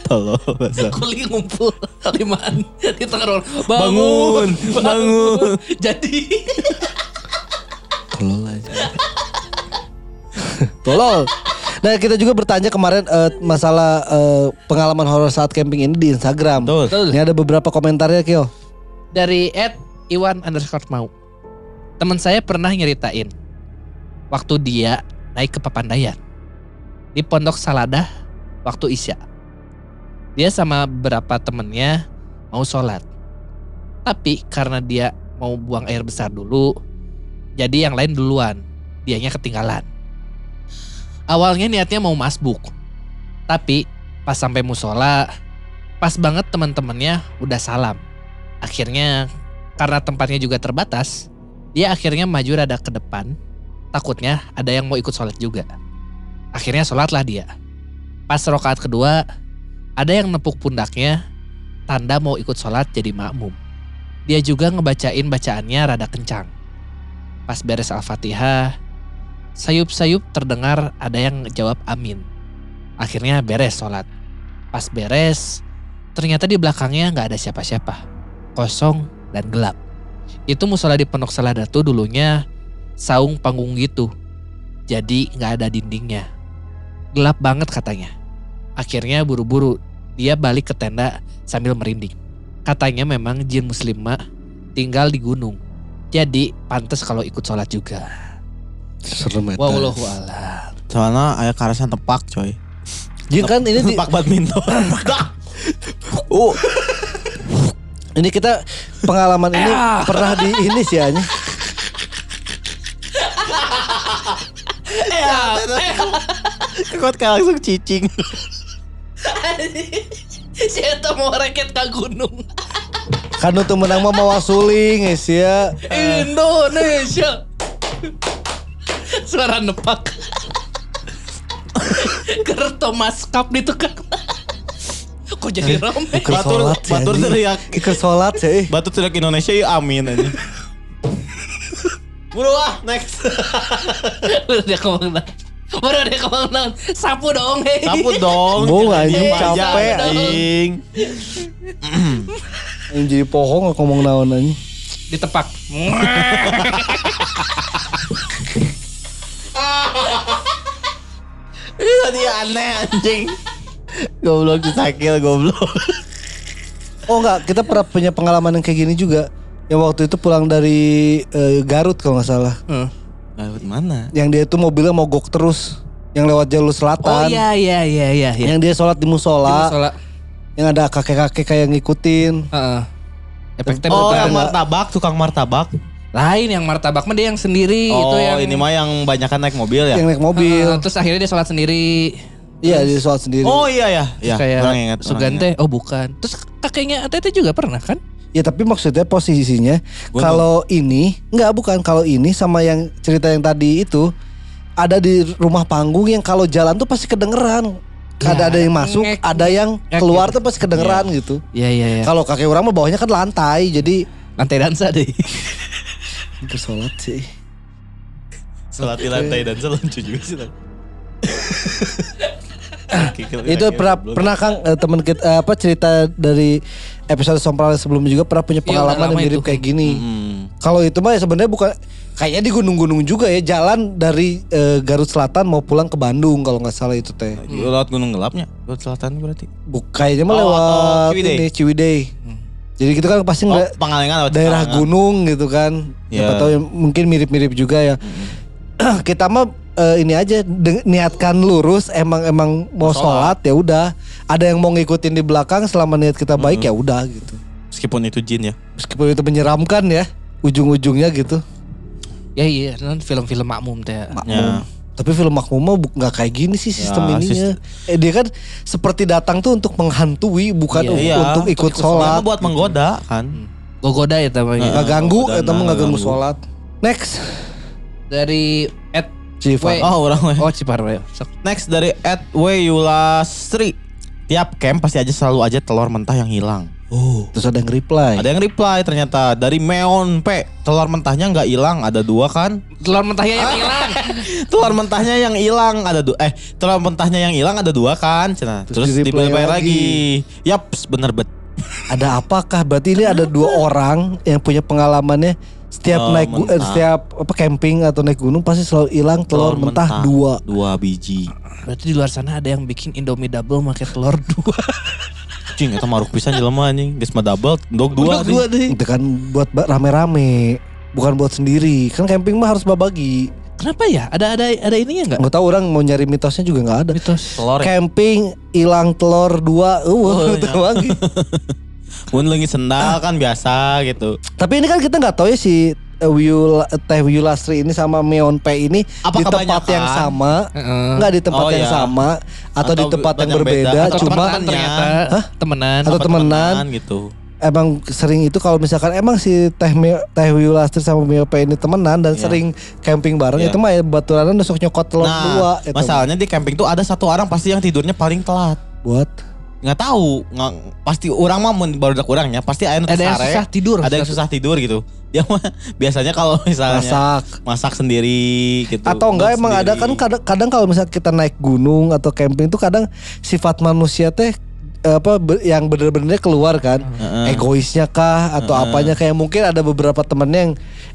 Tolong. Kuli ngumpul limaan di tengah ruang. Bangun, bangun. Jadi tolol aja. tolol. Nah kita juga bertanya kemarin eh, masalah eh, pengalaman horor saat camping ini di Instagram. Betul. Ini ada beberapa komentarnya Kyo. Dari Ed Iwan underscore mau. Teman saya pernah nyeritain waktu dia naik ke Papandayan di Pondok Saladah waktu Isya. Dia sama beberapa temennya mau sholat. Tapi karena dia mau buang air besar dulu, jadi yang lain duluan. Dianya ketinggalan. Awalnya niatnya mau masbuk. Tapi pas sampai musola, pas banget teman-temannya udah salam. Akhirnya karena tempatnya juga terbatas, dia akhirnya maju rada ke depan. Takutnya ada yang mau ikut sholat juga. Akhirnya sholatlah dia. Pas rokaat kedua, ada yang nepuk pundaknya, tanda mau ikut sholat jadi makmum. Dia juga ngebacain bacaannya rada kencang. Pas beres Al-Fatihah, sayup-sayup terdengar ada yang jawab amin. Akhirnya beres sholat. Pas beres, ternyata di belakangnya nggak ada siapa-siapa kosong dan gelap. Itu musola di Pondok Salada tuh dulunya saung panggung gitu. Jadi nggak ada dindingnya. Gelap banget katanya. Akhirnya buru-buru dia balik ke tenda sambil merinding. Katanya memang jin muslimah tinggal di gunung. Jadi pantas kalau ikut sholat juga. Serem eta. Wallahu a'lam. Soalnya ayah karasan tepak coy. Jadi kan ini di, Tepak badminton. uh, Ini kita pengalaman ini pernah di ini sih Anya. Kekot kayak langsung cicing. Si Eta mau reket ke gunung. Kan itu menang mah mawa suling guys ya. Indonesia. Suara nepak. Ker Thomas Cup itu kan. Kok jadi rame? Ikut Batur- sholat sih, batur anjing. teriak. Ikut sholat sih. Batu tidak Indonesia ya amin aja. Buru ah next. Baru dia ngomong nah. Baru dia ngomong nah. Sapu dong. hei. Sapu dong. Jangan anjing, capek. anjing. Yang jadi pohong ngomong naon aja. Ditepak. Ini tadi aneh anjing. Goblok disakil goblok. Oh enggak, kita pernah punya pengalaman yang kayak gini juga. Yang waktu itu pulang dari eh, Garut kalau nggak salah. Lewat mana? Yang dia itu mobilnya mogok terus. Yang lewat jalur Oh selatan. iya iya iya iya. iya. Yang dia sholat di musola. Soalnya Yang ada kakek-kakek kayak ngikutin. Heeh. Efeknya Oh, yang martabak, tukang martabak. Lain yang martabak mah dia yang sendiri itu Oh, yang ini mah yang banyakan naik mobil ya. Yang naik mobil. Heeh, terus akhirnya dia sholat sendiri. Iya, dia sholat sendiri. Oh iya ya, ya. kayak orang ingat. orang Sugante. ingat. Oh bukan. Terus kakeknya Tete juga pernah kan? Ya tapi maksudnya posisinya kalau ini enggak bukan kalau ini sama yang cerita yang tadi itu ada di rumah panggung yang kalau jalan tuh pasti kedengeran. Ya, ada ada yang masuk, ngek. ada yang Ngek keluar gitu. tuh pasti kedengeran gitu. Iya iya iya. Kalau kakek orang mah bawahnya kan lantai, jadi Lantai dansa deh. itu sholat sih. Sholat di lantai dan seluncu juga sih. itu pernah pernah Kang eh, teman kita eh, apa cerita dari episode Sompral sebelumnya juga pernah punya Iya, pengalaman yang lama mirip itu. kayak gini. Hmm. Kalau itu mah ya sebenarnya bukan kayaknya di gunung-gunung juga ya jalan dari eh, Garut Selatan mau pulang ke Bandung kalau nggak salah itu teh. Lewat gunung gelapnya, lewat selatan berarti. Buk, kayaknya mah Oh, lewat atau Ciwidey. ini Ciwidey. Jadi gitu kan pasti Oh, pengalengan lewat daerah gunung gitu kan. Siapa Ya. tahu yang mungkin mirip-mirip juga ya. Kita mah eh, ini aja de- niatkan lurus emang emang mau Mau sholat ya udah. Ada yang mau ngikutin di belakang selama niat kita baik ya udah gitu. Meskipun itu jin ya. Meskipun itu menyeramkan ya ujung-ujungnya gitu. ya iya, non film-film makmum teh. Ya. Tapi film Makmum mah nggak kayak gini sih sistem Ya, ininya. Eh dia kan seperti datang tuh untuk menghantui bukan Iya, u- iya. untuk ikut Dia sholat. buat menggoda kan. Gogoda ya namanya. Nggak ganggu, itu mah nggak ganggu. sholat. Next, Dari Ed Weh. Oh, orang weh. Oh Ciparwe. Sok. Next dari Ed Yulastri. Tiap camp pasti aja selalu aja telur mentah yang hilang. Oh, terus ada yang reply. Ada yang reply ternyata dari Meon P. Telur mentahnya nggak hilang, ada dua kan? Telur mentahnya yang hilang. telur mentahnya yang hilang ada dua. Eh, telur mentahnya yang hilang ada dua kan? Cina. Terus Terus, di-reply di-reply lagi. lagi. Yaps, bener bet. Ada apakah? Berarti ini ada dua orang yang punya pengalamannya setiap Oh, naik eh, mentah. setiap apa camping atau naik gunung pasti selalu hilang telur, mentah, dua. Dua biji. Berarti di luar sana ada yang bikin Indomie double pakai telur dua. Cing, eta maruk pisan jelema anjing. Geus mah double, dog dua. Dua deh. Itu kan buat rame-rame, bukan buat sendiri. Kan camping mah harus babagi. Kenapa ya? Ada ada ada ininya nggak? Nggak tahu orang mau nyari mitosnya juga nggak ada. Mitos. Telur ya. Camping hilang telur dua, uh, Oh, itu iya. lagi. Mun leungit sendal kan biasa gitu. Tapi ini kan kita nggak tahu ya si eh, Wiul, Teh Wiulastri ini sama Meon P ini Apa di tempat kebanyakan? yang sama, nggak di tempat Oh, yang iya. sama atau, di Atau tempat yang berbeda, beda. Atau cuma temenan ternyata. Temenan. Atau Apa temenan. gitu. emang sering itu kalau misalkan emang si Teh Teh Wiulastri sama Meon P ini temenan dan Iya. sering camping bareng Iya. itu mah ya baturanan besok nyokot telur dua Nah, itu masalahnya di camping tuh ada satu orang pasti yang tidurnya paling telat. buat nggak tahu. Nggak pasti orang mah baru dak orangnya pasti ada Ada yang susah tidur. ada yang susah tidur gitu. Dia mah biasanya kalau misalnya masak. masak sendiri gitu. Atau enggak emang ada sendiri. kan kadang, kadang kalau misalnya kita naik gunung atau camping tuh kadang sifat manusia teh eh, apa yang bener-bener keluar kan. Heeh. egoisnya kah atau Heeh. apanya? Kayak mungkin ada beberapa temennya yang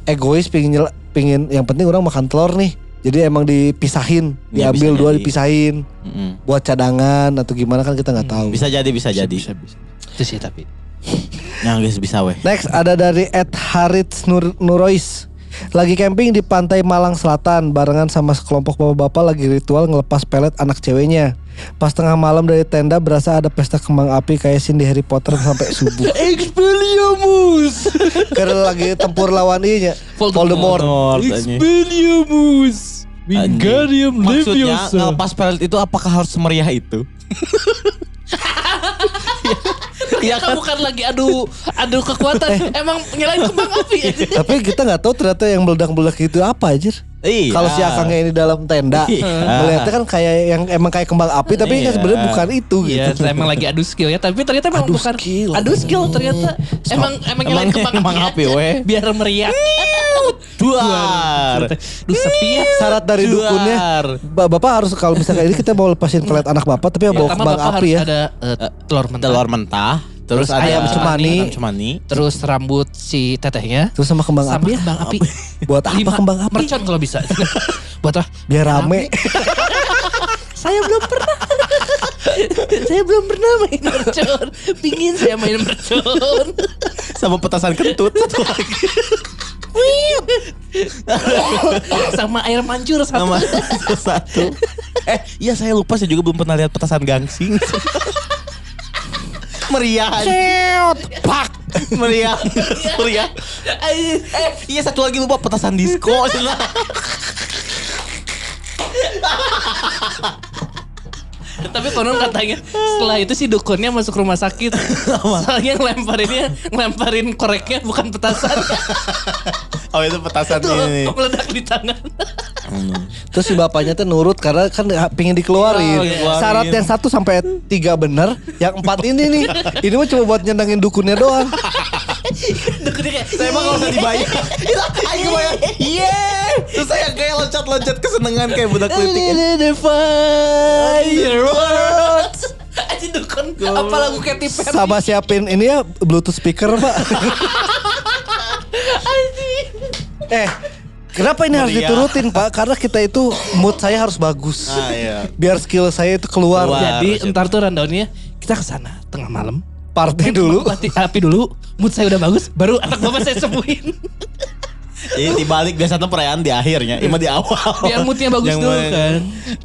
egois pingin pingin yang penting orang makan telur nih jadi emang dipisahin Ya, diambil bisa dua jadi. dipisahin Mm-mm. buat cadangan atau gimana kan kita nggak tahu bisa jadi bisa jadi Bisa, bisa. Itu sih tapi. yang guys bisa weh next ada dari Ed Harits Nur Nurois Lagi camping di pantai Malang Selatan barengan sama sekelompok bapak-bapak lagi ritual ngelepas pelet anak ceweknya. Pas tengah malam dari tenda berasa ada pesta kembang api kayak scene di Harry Potter sampai subuh. Expelliarmus. Karena lagi tempur lawan inya Voldemort. Voldemort. Expelliarmus. Wingardium Maksudnya Leviosa. ngelepas pelet itu apakah harus semeriah itu? Ya kan bukan lagi adu adu kekuatan. Emang nyalain kembang api. Tapi kita nggak tahu ternyata yang meledak-meledak itu apa aja. Iya. Kalau si Akangnya ini dalam tenda, Iya. melihatnya kan kayak yang emang kayak kembang api, tapi kan Iya. sebenarnya bukan itu Iya, gitu. emang lagi adu skill ya. Tapi ternyata emang Adu bukan skill. adu skill ternyata. Emang emang nyalain Emang kembang, kembang api, weh. Biar meriah. Duar. Duh setia. Syarat dari Duar. dukunnya, ba- bapak harus kalau misalnya ini kita mau lepasin pelet anak bapak, tapi bawa Pertama kembang bapak api harus ya. ada eh, telur mentah. Telur mentah. Terus, Terus ada ayam cemani. Ayam cemani. Terus rambut si tetehnya. Terus sama kembang sama api ya. kembang api. Buat apa Lima. kembang api? Mercon kalau bisa. Buat apa? Biar rame. Saya belum pernah. saya belum pernah main mercon. Pingin saya main mercon. Sama petasan kentut. Satu lagi. Sama air mancur satu. Nama satu. Eh, iya saya lupa saya juga belum pernah lihat petasan gangsing. Meriah. anjing. Pak. Meriah. Meriah. Eh, iya satu lagi lupa petasan disco. Tapi konon katanya setelah itu si dukunnya masuk rumah sakit. Soalnya ngelemparinnya, ngelemparin koreknya bukan petasan. Oh itu petasan Tuh, ini. meledak di tangan. Terus si bapaknya tuh nurut karena kan pingin dikeluarin. Oh, dikeluarin. Syarat yang satu sampai tiga bener, yang empat ini nih. Ini mah cuma buat nyenengin dukunnya doang. Kayak Saya emang gak usah dibayar. Itu ayo bayar. Iya. Terus saya kayak loncat-loncat kesenengan kayak budak kritik. The fireworks. Aja dukun. Apa lagu Katy Perry? Sama siapin ini ya Bluetooth speaker pak. eh, kenapa ini harus diturutin pak? Karena kita itu mood saya harus bagus. Ah iya. Biar skill saya itu keluar. Keluar. Jadi entar tuh rundownnya kita ke sana tengah malam. Party dulu. Mati api dulu. Mood saya udah bagus. Baru anak bapak saya sembuhin. Jadi dibalik biasanya perayaan di akhirnya, ima di awal. Biar moodnya bagus Yang dulu kan.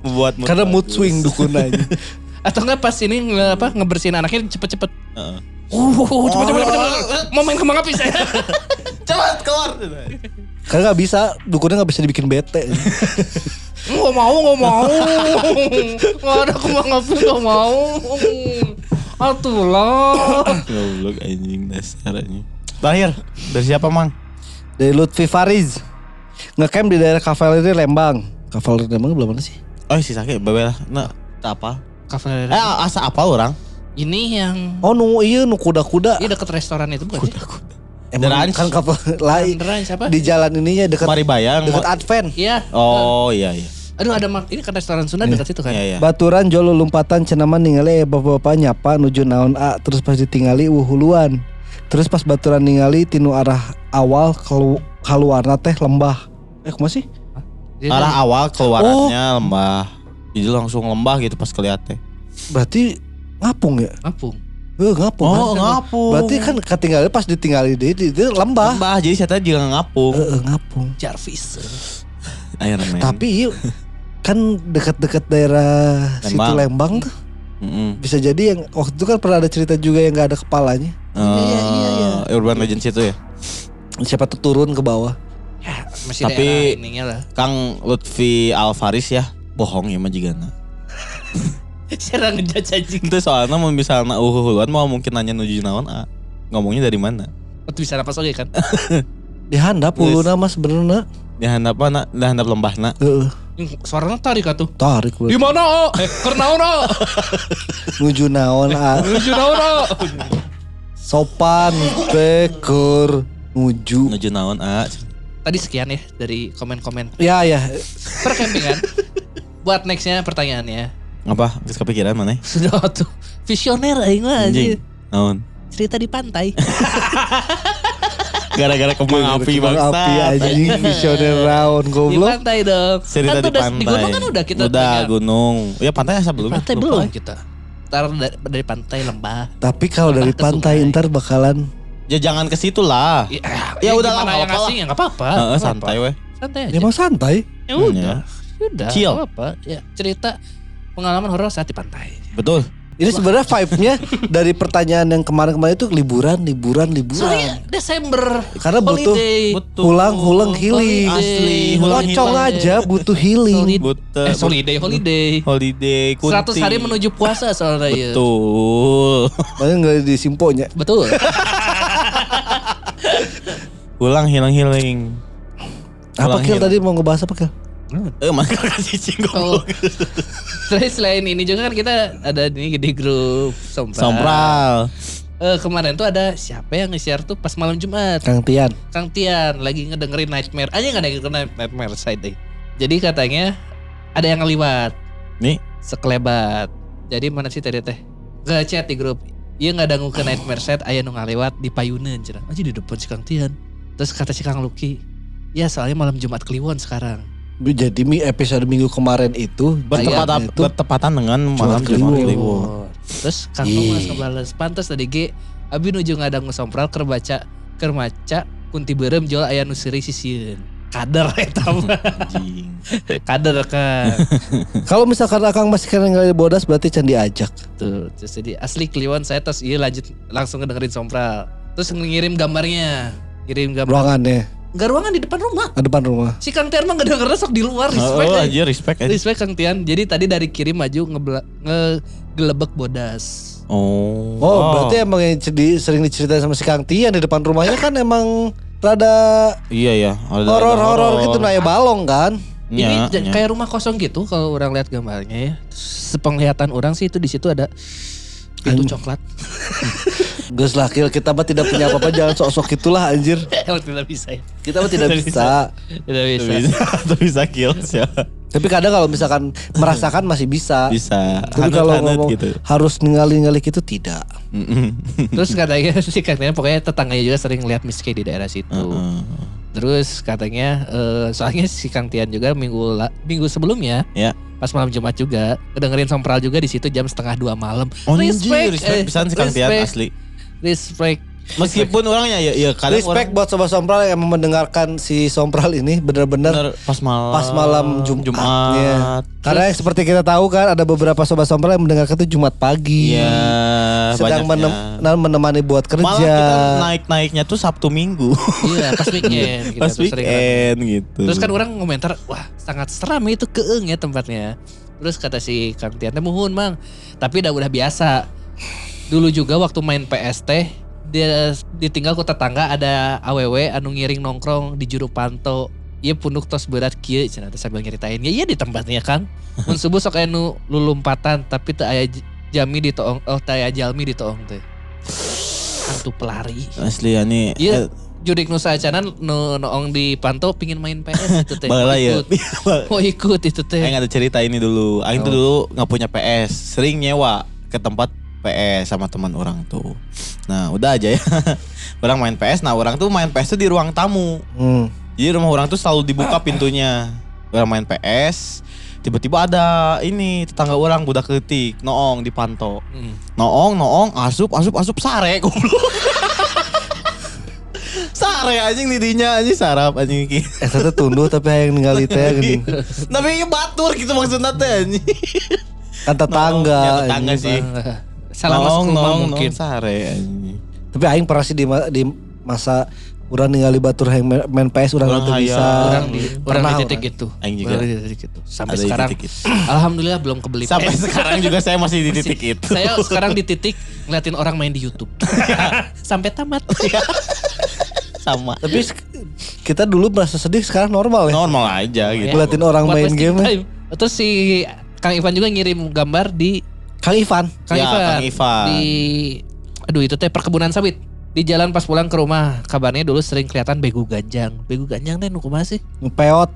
Membuat mood Karena mood bagus. swing dukun aja. Atau enggak pas ini nge, apa ngebersihin anaknya cepet-cepet. Heeh. Uh, cepet cepet cepet cepet. Mau main kembang api saya. Cepat keluar. Karena nggak bisa, dukunnya nggak bisa dibikin bete. Nggak mau, nggak mau. Nggak ada kembang api, nggak mau. Atulah. Goblok anjing dasar anjing. Terakhir dari siapa mang? Dari Lutfi Fariz. Ngecamp di daerah Kavaleri Lembang. Kavaleri Lembang belum mana sih? Oh si sakit babel. Nah, apa. Kafe. Eh asa apa orang? Ini yang Oh nu iya nu kuda-kuda. Iya deket restoran itu bukan sih? Emang kan kapal lain. Siapa? Di jalan ininya dekat Mari bayang. dekat Advent. Iya. Oh iya iya. Aduh ada mak ini kan restoran Sunda dekat situ kan. Iya iya. Baturan jolo lompatan cenaman ningali bapak-bapak nyapa nuju naon A terus pas ditingali wuhuluan. Terus pas baturan ningali tinu arah awal kelu keluarna teh lembah. Eh kumaha sih? Arah awal keluarannya lembah. Jadi langsung lembah gitu pas kelihatan. Berarti ngapung ya? Kampung. Eh ngapung. Oh kan? ngapung. Berarti kan ketinggalan pas ditinggali di, di, di lembah. lembah. Jadi saya tadi juga ngapung. Eh, eh, ngapung. Jarvis. Iron Man. Tapi iya, kan dekat-dekat daerah situ Lembang. Lembang tuh. Mm-mm. Bisa jadi yang waktu itu kan pernah ada cerita juga yang gak ada kepalanya. iya, iya, iya. Eh, Urban Legends itu ya. Siapa tuh turun ke bawah. Ya, masih Tapi- lah. Kang Lutfi Alvaris ya bohong ya mah jigana. Saya ngejudge anjing. Itu soalnya mau misalnya uhuhuluan mau mungkin nanya nuju naon ah. Ngomongnya dari mana? Waktu bisa napas oke kan? Di handap Wis. puluna mas benerna. Di handap mana? Di handap lembah na. Heeh. Suaranya tarik atuh. Tarik Di mana? Oh? Eh, karena ono. Nuju naon ah. Menuju ono. Sopan pekur nuju. Nuju naon ah. Tadi sekian ya dari komen-komen Ya ya. per camping kan. Buat nextnya pertanyaannya. Apa? Geus kepikiran mana? Sudah tuh visioner aing mah anjing. Naon? Cerita di pantai. Gara-gara kembang api Kembang bangsa. api anjing visioner di goblok. pantai dong. Cerita kan di pantai. di gunung kan udah kita Udah punya- gunung. Ya pantai belum? Pantai Lupa. belum kita. Ntar dari, dari pantai lembah. Tapi kalau dari pantai sungai. ntar bakalan Ya jangan ke situ lah. Ya, Ya udah lah, gimana nggak yang apa-apa ngasih ya nggak apa-apa. Heeh, santai weh. Santai aja. Ya emang santai. Ya udah. ya. Udah. Chill. nggak apa Ya cerita pengalaman horor saat di pantai. Betul. Ini sebenarnya vibe-nya dari pertanyaan yang kemarin-kemarin itu liburan, liburan, liburan. Soalnya Desember. Karena butuh holiday. Betul. Hulang-hulang healing. Asli, Hulang Kocong healing. aja butuh healing. Solid. Butuh. Eh, holiday, holiday. Holiday. 100 hari menuju puasa soalnya ya. Betul. Makanya nggak disimponya. Betul. Pulang hilang-hiling. Apa Ulang Kil healing. tadi mau ngebahas apa Kil? Eh, maka cinggung. Oh. Terus selain ini juga kan kita ada di, di grup Sompral. Sompral. Eh, kemarin tuh ada siapa yang nge-share tuh pas malam Jumat. Kang Tian. Kang Tian lagi ngedengerin Nightmare. Aja nggak dengerin Nightmare Side deh. Jadi katanya ada yang ngeliwat Nih, sekelebat. Jadi mana sih tadi teh? Gak chat di grup. Iya nggak dangu ke Nightmare Side. Ayah nu ngaliwat di payunan cenah. Aja di depan si Kang Tian. Terus kata si Kang Luki, ya soalnya malam Jumat Kliwon sekarang. Jadi mi episode minggu kemarin itu bertepatan, itu bertepatan dengan malam Kliwon. Jumat Kliwon. Terus Kang Ih. Thomas ngebales, pantas tadi ge abi nuju ngadang sompral keur baca keur maca kunti beureum jual aya nu seuri sisieun. Kader eta mah. Anjing. Kader kan. Kalau misalkan Akang masih kena ngali bodas berarti can diajak. Tuh, terus jadi asli Kliwon saya terus iya lanjut langsung ngedengerin sompral. Terus ngirim gambarnya. Kirim gambar. Ruangannya Enggak ruangan di depan rumah. di depan rumah. Si Kang Tian mah ngedengernya sok di luar Oh, respect. oh, eh. aja respect aja. Respect Kang Tian. Jadi tadi dari kirim maju ngegelebek bodas. Oh. Oh, berarti emang yang di- sering diceritain sama si Kang Tian di depan rumahnya kan emang rada Iya ya. horor-horor gitu naya balong kan. Ini iya. kayak rumah kosong gitu kalau orang lihat gambarnya ya. Sepenglihatan orang sih itu di situ ada pintu coklat. Gus lah kita mah tidak punya apa-apa jangan sok-sok itulah anjir. Emang tidak bisa ya. Kita mah tidak bisa. Tidak bisa. bisa, tuh bisa kill ya. Tapi kadang kalau misalkan merasakan masih bisa. Bisa. Tapi kalau Hanut-hanut ngomong gitu. harus ningali-ningali gitu tidak. Terus katanya si katanya pokoknya tetangganya juga sering lihat Miski di daerah situ. Heeh. Terus katanya eh, soalnya si Kang Tian juga minggu la- minggu sebelumnya Ya. pas malam Jumat juga kedengerin sompral juga di situ jam setengah dua malam. Oh, respect, respect eh, pisan si Kang Tian respect, asli. Respect. Meskipun orangnya ya ya kadang Respect orang buat sobat Sompral yang mendengarkan si Sompral ini benar-benar pas malam pas malam Jumatnya. Jumat. Karena yang seperti kita tahu kan ada beberapa sobat Sompral yang mendengarkan itu Jumat pagi. Iya, sedang banyaknya. menem- menemani buat kerja. Malah kita naik-naiknya tuh Sabtu Minggu. Iya pas weekend. gitu, pas tuh sering weekend gitu. Terus kan orang komentar, wah sangat seram itu keeng ya tempatnya. Terus kata si Kang Tian, "Teh, muhun mang. Tapi udah udah biasa. Dulu juga waktu main PST, dia ditinggal ku tetangga ada AWW anu ngiring nongkrong di juru panto. Iya punuk tos berat kieu cenah teh sambil nyeritain. Ya iya di tempatnya Kang. Mun subuh sok aya nu lulumpatan tapi teu aya jami di toong oh teu aya jalmi di toong teh. Hantu pelari. asli ya nih. Iya. eh, Judik Nusa Acanan nu noong di Panto pingin main PS itu teh. Bala ya. Ikut. Mau ikut itu teh. Aing ada cerita ini dulu. Aing tuh Oh. dulu nggak punya PS, sering nyewa ke tempat PS sama teman orang tuh. Nah udah aja ya. orang main PS, nah orang tuh main PS tuh di ruang tamu. Hmm. Jadi rumah orang tuh selalu dibuka pintunya. Orang main PS, tiba-tiba ada ini tetangga orang budak ketik, noong di panto. Hmm. Noong, noong, asup, asup, asup, sare, goblok. sare anjing didinya anjing sarap anjing iki. Eh tete tunduh tapi hayang ningali teh gini. Tapi batur gitu maksudnya teh anjing. Kan tetangga. Ya, tetangga sih. Salah masuk rumah mungkin. sare. Tapi aing pernah sih di, ma- di masa urang ningali batur hayang main- main PS urang Urang teu bisa. Orang di orang Pernah di titik orang. itu. Aing juga. Orang di titik itu. Sampai Ada sekarang titik itu. alhamdulillah belum kebeli Sampai PS. sekarang juga saya masih di Masih- titik itu. Saya sekarang di titik ngeliatin orang main di YouTube. Sampai tamat. sama. Tapi kita dulu merasa sedih sekarang normal ya. Normal aja gitu. Ngeliatin orang Buat main game time. Terus si Kang Ivan juga ngirim gambar di Kang Ivan. Kang Ya, Ivan, Kang Ivan. di aduh itu teh perkebunan sawit. Di jalan pas pulang ke rumah, kabarnya dulu sering kelihatan begu ganjang. Begu ganjang teh nu kumaha sih? Ngepeot.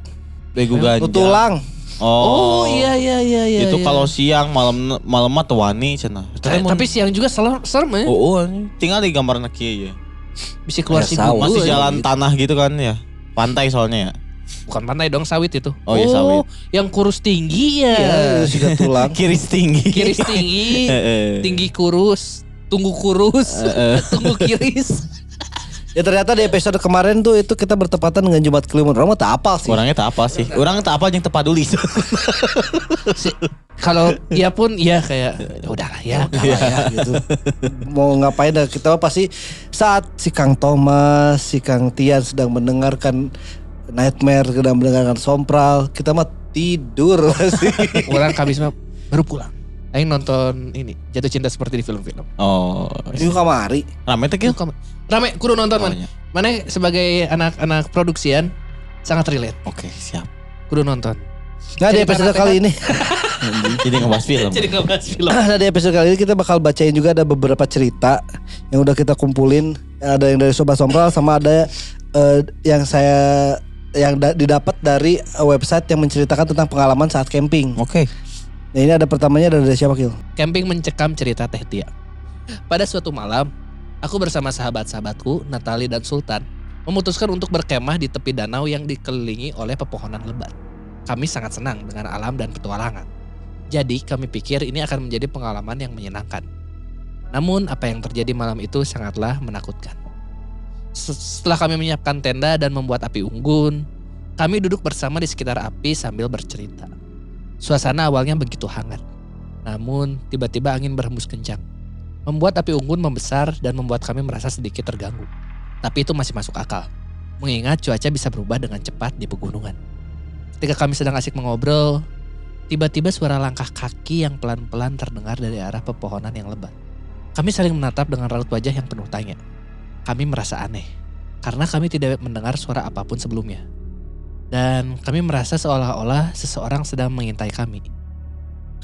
Bego Nu ganja. tulang. Oh, iya iya iya iya. itu iya. kalau siang malam malam mah tuh wani cenah. Eh, tapi siang juga serem, serem ya. oh, oh, tinggal di gambar kieu ya. Bisa keluar Ya, si sawah. gumul Masih ya. jalan tanah gitu kan ya. Pantai soalnya ya. Bukan pantai dong sawit itu. Oh, iya, sawit. yang kurus tinggi ya. Iya, sudah tulang. Kiris tinggi. Kiris tinggi, Heeh. tinggi kurus, tunggu kurus, Heeh. tunggu kiris. Ya ternyata di episode kemarin tuh itu kita bertepatan dengan Jumat Kliwon. Orang tak apal sih. Orangnya tak apa sih. Orang tak apa yang tepaduli. Si- Kalau dia pun ya kayak "Ya udahlah ya. Kalah ya, gitu. Mau ngapain dah kita pasti saat si Kang Thomas, si Kang Tian sedang mendengarkan Nightmare, sedang mendengarkan Sompral, kita mah tidur pasti. Orang kabis mah baru pulang. Aing nonton ini jatuh cinta seperti di film-film. oh. Di kamari. Rame tuh Gil? Rame, kudu nonton Oh, man. iya. Mana sebagai anak-anak produksian sangat relate. Oke siap. Kudu nonton. Nah di Cerita episode kali kan- ini, Jadi ngebahas film. Jadi nggak bahas film. nah di episode kali ini kita bakal bacain juga ada beberapa cerita yang udah kita kumpulin. Ada yang dari Sobat Sompral sama ada eh, yang saya yang da- didapat dari eh, website yang menceritakan tentang pengalaman saat camping. Oke. Nah ini ada pertamanya dari siapa Kil? Camping mencekam cerita Teh Tia. Pada suatu malam, aku bersama sahabat-sahabatku, Natali dan Sultan, memutuskan untuk berkemah di tepi danau yang dikelilingi oleh pepohonan lebat. Kami sangat senang dengan alam dan petualangan. Jadi kami pikir ini akan menjadi pengalaman yang menyenangkan. Namun apa yang terjadi malam itu sangatlah menakutkan. Setelah kami menyiapkan tenda dan membuat api unggun, kami duduk bersama di sekitar api sambil bercerita. Suasana awalnya begitu hangat. Namun tiba-tiba angin berhembus kencang. Membuat api unggun membesar dan membuat kami merasa sedikit terganggu. Tapi itu masih masuk akal. Mengingat cuaca bisa berubah dengan cepat di pegunungan. Ketika kami sedang asik mengobrol, tiba-tiba suara langkah kaki yang pelan-pelan terdengar dari arah pepohonan yang lebat. Kami saling menatap dengan raut wajah yang penuh tanya. Kami merasa aneh, karena kami tidak mendengar suara apa pun sebelumnya. Dan kami merasa seolah-olah seseorang sedang mengintai kami.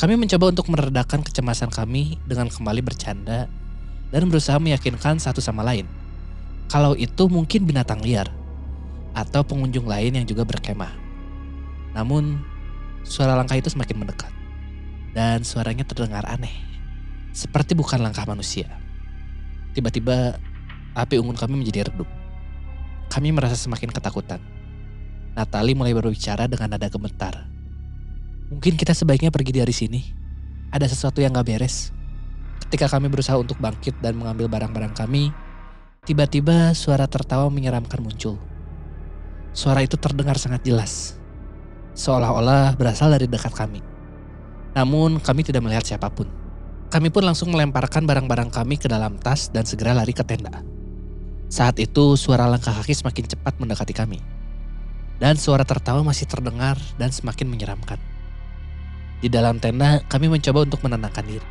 Kami mencoba untuk meredakan kecemasan kami dengan kembali bercanda dan berusaha meyakinkan satu sama lain. Kalau itu mungkin binatang liar atau pengunjung lain yang juga berkemah. Namun suara langkah itu semakin mendekat dan suaranya terdengar aneh. Seperti bukan langkah manusia. Tiba-tiba api unggun kami menjadi redup. Kami merasa semakin ketakutan. Natali mulai berbicara dengan nada gemetar. Mungkin kita sebaiknya pergi dari sini. Ada sesuatu yang gak beres. Ketika kami berusaha untuk bangkit dan mengambil barang-barang kami, tiba-tiba suara tertawa menyeramkan muncul. Suara itu terdengar sangat jelas. Seolah-olah berasal dari dekat kami. Namun kami tidak melihat siapa pun. Kami pun langsung melemparkan barang-barang kami ke dalam tas dan segera lari ke tenda. Saat itu suara langkah kaki semakin cepat mendekati kami. Dan suara tertawa masih terdengar dan semakin menyeramkan. Di dalam tenda kami mencoba untuk menenangkan diri.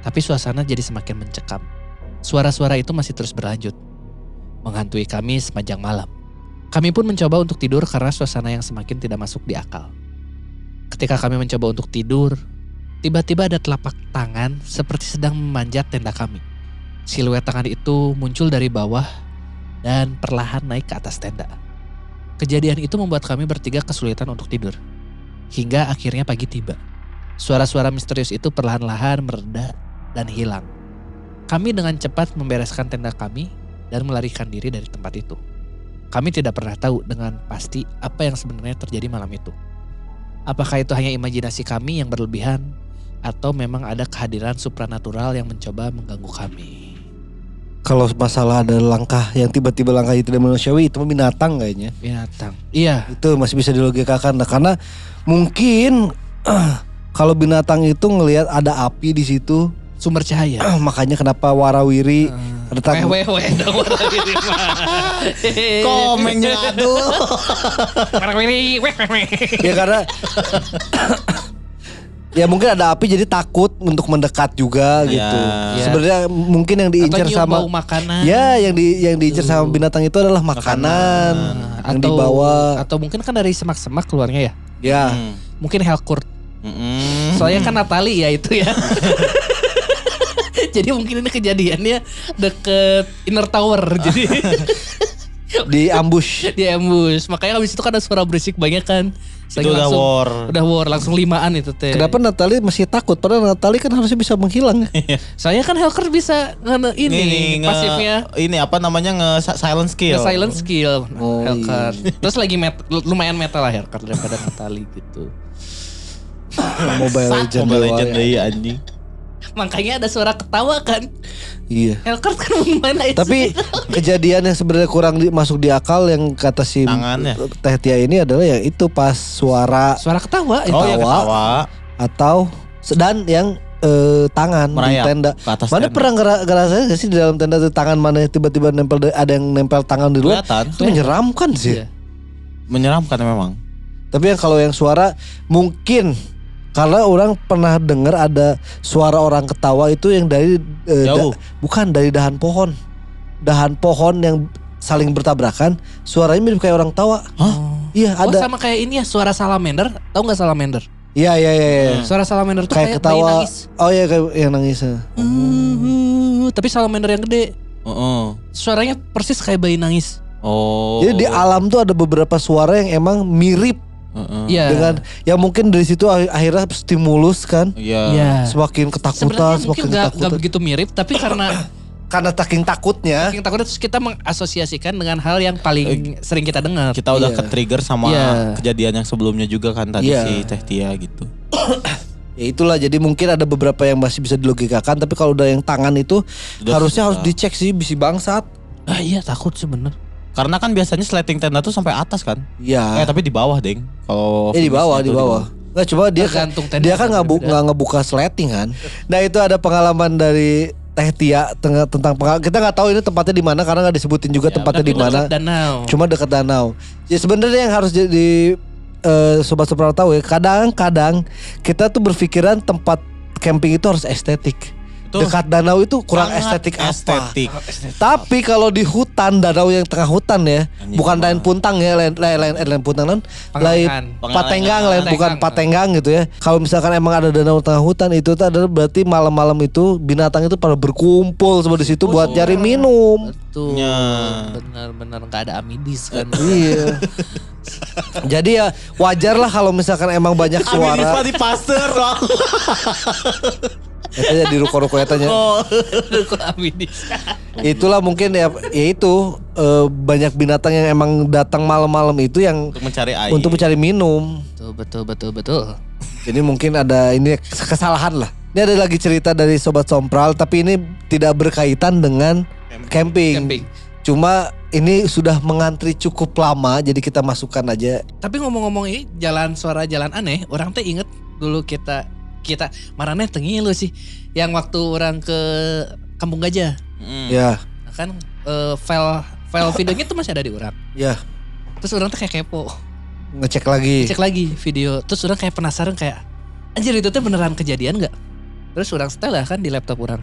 Tapi suasana jadi semakin mencekam. Suara-suara itu masih terus berlanjut. Menghantui kami sepanjang malam. Kami pun mencoba untuk tidur karena suasana yang semakin tidak masuk di akal. Ketika kami mencoba untuk tidur, tiba-tiba ada telapak tangan seperti sedang memanjat tenda kami. Siluet tangan itu muncul dari bawah dan perlahan naik ke atas tenda. Kejadian itu membuat kami bertiga kesulitan untuk tidur. Hingga akhirnya pagi tiba. Suara-suara misterius itu perlahan-lahan mereda dan hilang. Kami dengan cepat membereskan tenda kami dan melarikan diri dari tempat itu. Kami tidak pernah tahu dengan pasti apa yang sebenarnya terjadi malam itu. Apakah itu hanya imajinasi kami yang berlebihan atau memang ada kehadiran supranatural yang mencoba mengganggu kami? Kalau masalah ada langkah yang tiba-tiba langkah itu tidak manusiawi itu binatang kayaknya. Binatang. Iya, Itu masih bisa dilogikakan nah, karena mungkin kalau binatang itu ngelihat ada api di situ sumber cahaya. makanya kenapa warawiri retak Weh weh weh dong mah. Komengnya aduh. Ya karena ya mungkin ada api jadi takut untuk mendekat juga Ya. gitu. Ya. Sebenarnya mungkin yang diincar sama bau makanan. ya yang di yang diincar sama binatang itu adalah makanan, yang atau dibawa. atau mungkin kan dari semak-semak keluarnya ya. Ya. Hmm. Mungkin Helkurt. Mm-mm. Soalnya kan Natali ya itu ya. Jadi mungkin ini kejadiannya deket Inner Tower. Jadi di ambush. di ambush. Makanya habis itu kan ada suara berisik banyak kan. Itu udah war. Udah war langsung limaan itu teh. Kenapa Natali masih takut? Padahal Natali kan harusnya bisa menghilang. Saya kan Helker bisa nge ini, nge- pasifnya ini apa namanya nge silent skill. nge silent skill Oh, Helker. Terus lagi met, lumayan metal lah Helker daripada Natali gitu. Mobile Legend. Mobile doang Legend ya. deui anjing. Makanya ada suara ketawa kan. Iya. Helkert kan mana itu? Tapi kejadian yang sebenarnya kurang di- masuk di akal yang kata si Tangannya. Teh Tia ini adalah ya itu pas suara suara ketawa itu. Oh ya Ketawa. ketawa. atau dan yang eh, tangan Merayap di tenda. ke atas Mana tenda. pernah ngera- ngerasain gak sih di dalam tenda tangan mana tiba-tiba nempel ada yang nempel tangan di luar? Kelihatan. Itu menyeramkan sih. Iya. Menyeramkan memang. Tapi yang kalau yang suara mungkin karena orang pernah dengar ada suara orang ketawa itu yang dari eh, da- bukan dari dahan pohon. Dahan pohon yang saling bertabrakan, suaranya mirip kayak orang tawa. Hah? Iya, Oh ada. sama kayak ini ya suara salamander. Tahu nggak salamander? Iya, iya, iya, iya. Suara salamander tuh Kayak kayak, bayi ketawa. nangis. Oh iya kayak yang nangis. Hmm, tapi salamander yang gede. Heeh. Suaranya persis kayak bayi nangis. Oh. Jadi di alam tuh ada beberapa suara yang emang mirip Heeh. Iya. dengan yang mungkin dari situ ak- akhirnya stimulus kan. Iya. Iya. Semakin ketakutan, Sebenarnya semakin mungkin nggak ketakutan. nggak begitu mirip, tapi karena Karena saking takutnya. saking takutnya terus kita mengasosiasikan dengan hal yang paling sering kita dengar. Kita udah Iya. ke-trigger sama Iya. kejadian yang sebelumnya juga kan tadi Iya. si Teh Tia gitu. Ya itulah jadi mungkin ada beberapa yang masih bisa dilogikakan tapi kalau udah yang tangan itu Udah harusnya susah. harus dicek sih bisi bangsat. Ah iya takut sih bener. Karena kan biasanya sleting tenda tuh sampai atas kan. Eh Iya. tapi di bawah, Deng. Kalau Eh di bawah, di bawah. Nggak coba dia Tergantung tenda dia kan nggak bu- nggak ngebuka sleting kan. Nah itu ada pengalaman dari Teh Tia tentang pengal- kita nggak tahu ini tempatnya di mana karena nggak disebutin juga tempatnya di mana. Danau. Cuma dekat danau. Ya sebenarnya yang harus jadi eh, sobat sobat tahu ya. Kadang-kadang kita tuh berpikiran tempat camping itu harus estetik. Betul. Dekat danau itu kurang Sangat estetik apa? estetik. Tapi kalau di hutan danau yang tengah hutan ya, Anjing, bukan lain puntang ya, lain lain lain, lain puntang lain, lain patenggang, lain bukan patenggang gitu ya. Kalau misalkan emang ada danau tengah hutan itu tuh adalah berarti malam-malam itu binatang itu pada berkumpul semua di situ buat cari minum. Betul. Ya. Benar-benar nggak ada amidis kan. Iya. Jadi ya wajar lah kalau misalkan emang banyak suara. di pasteur loh. Katanya di ruko-ruko ya tanya. Kok amidis? Itulah mungkin ya, ya itu eh, banyak binatang yang emang datang malam-malam itu yang Untuk mencari air. untuk mencari minum. betul betul betul betul. Jadi mungkin ada ini kesalahan lah. Ini ada lagi cerita dari sobat Sompral tapi ini tidak berkaitan dengan camping. Camping. Cuma ini sudah mengantri cukup lama jadi kita masukkan aja. Tapi ngomong-ngomong ini jalan suara jalan aneh, orang teh inget dulu kita kita marane tengi lu sih yang waktu orang ke Kampung Gajah. Mm. Ya, Nah, kan eh, file file videonya tuh masih ada di orang. ya Terus orang tuh kayak kepo, ngecek lagi. cek lagi video. Terus orang kayak penasaran kayak anjir itu tuh beneran kejadian nggak? Terus orang setel lah kan di laptop orang.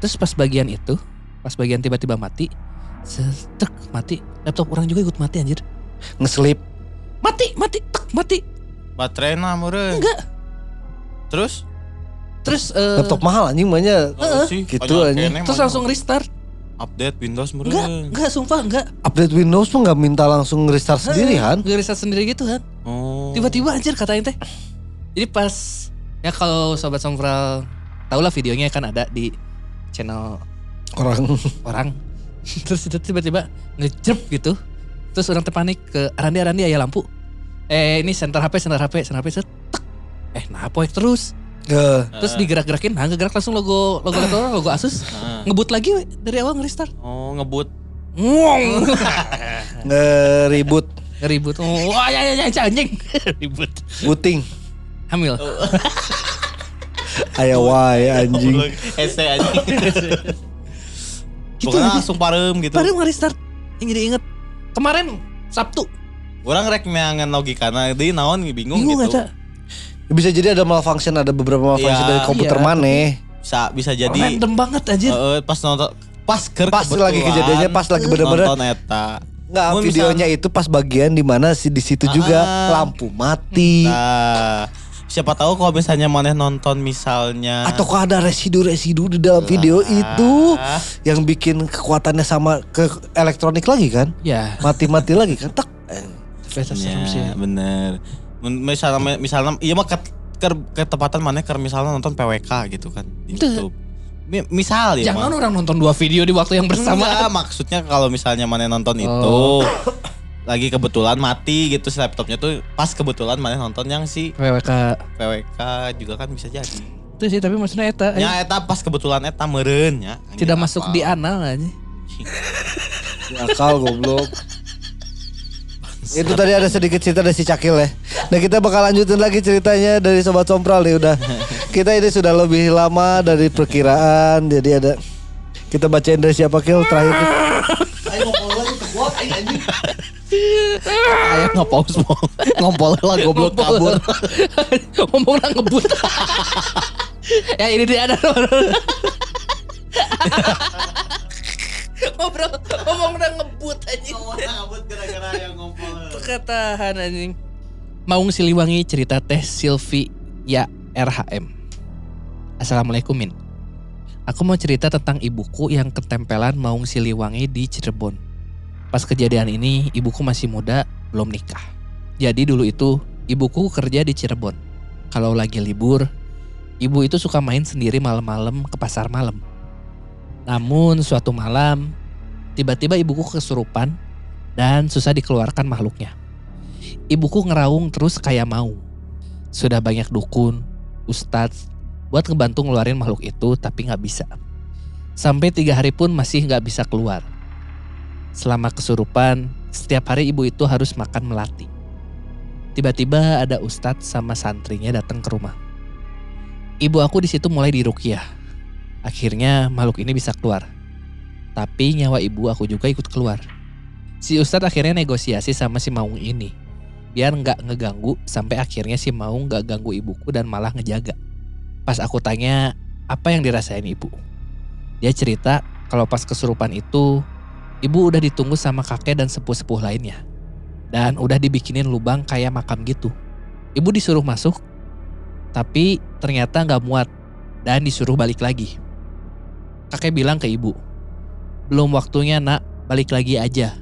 Terus pas bagian itu, pas bagian tiba-tiba mati, setek mati, laptop orang juga ikut mati anjir. Ngeslip. Mati, mati, tek, mati. Baterai na meureun. Enggak. Terus? Terus eh, Laptop mahal anjing banyak. Sih, gitu banyak aja. kene terus mah. langsung restart. update Windows Enggak, meureun. enggak sumpah enggak. Update Windows pun nggak minta langsung restart sendiri kan? Nggak restart sendiri gitu kan. Oh. Tiba-tiba anjir katain teh. Jadi pas ya kalau sobat Sompral tau lah videonya kan ada di channel Orang orang. Terus itu tiba-tiba ngejrep gitu. Terus orang terpanik ke Arandi Arandi aya lampu. Eh ini center HP center HP center HP set. tek. Eh nah poek terus. ya, Terus digerak-gerakin, nah gerak langsung logo logo logo, logo Asus. Heeh. Ngebut lagi we, dari awal nge-restart. Oh, ngebut. Ngong. ngeribut, Ribut. Oh, wah, ya, ya, ya, anjing. Ribut. booting. Hamil. Aya wae anjing. Ese aja. Gitu Pokoknya langsung parem gitu. Baru nge-restart. Yang jadi inget. Kemarin Sabtu. Orang rek neangan logikana deui naon bingung, Bingung gitu. aja. Bisa jadi ada malfunction, ada beberapa malfunction Iya. dari komputer Iya, maneh. Bisa bisa jadi Random banget anjir. Heeh, pas nonton pas ker Pas lagi kejadiannya, pas lagi bener-bener nonton eta. Enggak, videonya itu pas bagian di mana si di situ juga Ah. lampu mati. Nah, siapa tahu kalau misalnya maneh nonton misalnya Atau kok ada residu-residu di dalam video itu Ah, yang bikin kekuatannya sama ke elektronik lagi kan? Ya. Mati-mati lagi kan? Tak. Eh, ya, bener. Misalnya misalnya iya mah ke, ke, ketepatan maneh keur misalnya nonton PWK gitu kan di Itu. YouTube. Mi- Misal ya Jangan mah. orang nonton dua video di waktu yang Enggak, bersamaan. maksudnya kalau misalnya mana nonton itu Oh. lagi kebetulan mati gitu si laptopnya tuh pas kebetulan mana nonton yang si PWK. PWK juga kan bisa jadi. Itu Itu sih tapi maksudnya eta eh, nya eta pas kebetulan eta meureun nya tidak masuk di anal aja. Di akal goblok. Itu tadi ada sedikit cerita dari si Cakil ya. Nah kita bakal lanjutin lagi ceritanya dari Sobat Sompral nih udah. Kita ini sudah lebih lama dari perkiraan. Jadi ada kita bacain dari siapa Kil terakhir. Ayo nge-pause mau ngompol lah goblok kabur. Ngomong orang ngebut. ya ini dia ada. Ngobrol, ngomong orang ngebut anjing. Kabut gara-gara yang ngompol. Ketahan anjing. Maung Siliwangi cerita teh Silvi ya RHM. Assalamualaikum Min. Aku mau cerita tentang ibuku yang ketempelan Maung Siliwangi di Cirebon. Pas kejadian ini ibuku masih muda, belum nikah. Jadi dulu itu ibuku kerja di Cirebon. Kalau lagi libur, ibu itu suka main sendiri malam-malam ke pasar malam. Namun suatu malam, tiba-tiba ibuku kesurupan dan susah dikeluarkan makhluknya. Ibuku ngeraung terus kayak mau. Sudah banyak dukun, ustadz, buat ngebantu ngeluarin makhluk itu tapi nggak bisa. Sampai tiga hari pun masih nggak bisa keluar. Selama kesurupan, setiap hari ibu itu harus makan melati. Tiba-tiba ada ustadz sama santrinya datang ke rumah. Ibu aku di situ mulai dirukyah. Akhirnya makhluk ini bisa keluar. Tapi nyawa ibu aku juga ikut keluar. Si ustadz akhirnya negosiasi sama si Maung ini. Biar nggak ngeganggu sampai akhirnya si Maung nggak ganggu ibuku dan malah ngejaga. Pas aku tanya apa yang dirasain ibu. Dia cerita kalau pas kesurupan itu ibu udah ditunggu sama kakek dan sepuh-sepuh lainnya. Dan udah dibikinin lubang kayak makam gitu. Ibu disuruh masuk, tapi ternyata nggak muat dan disuruh balik lagi. Kakek bilang ke ibu, belum waktunya nak, balik lagi aja.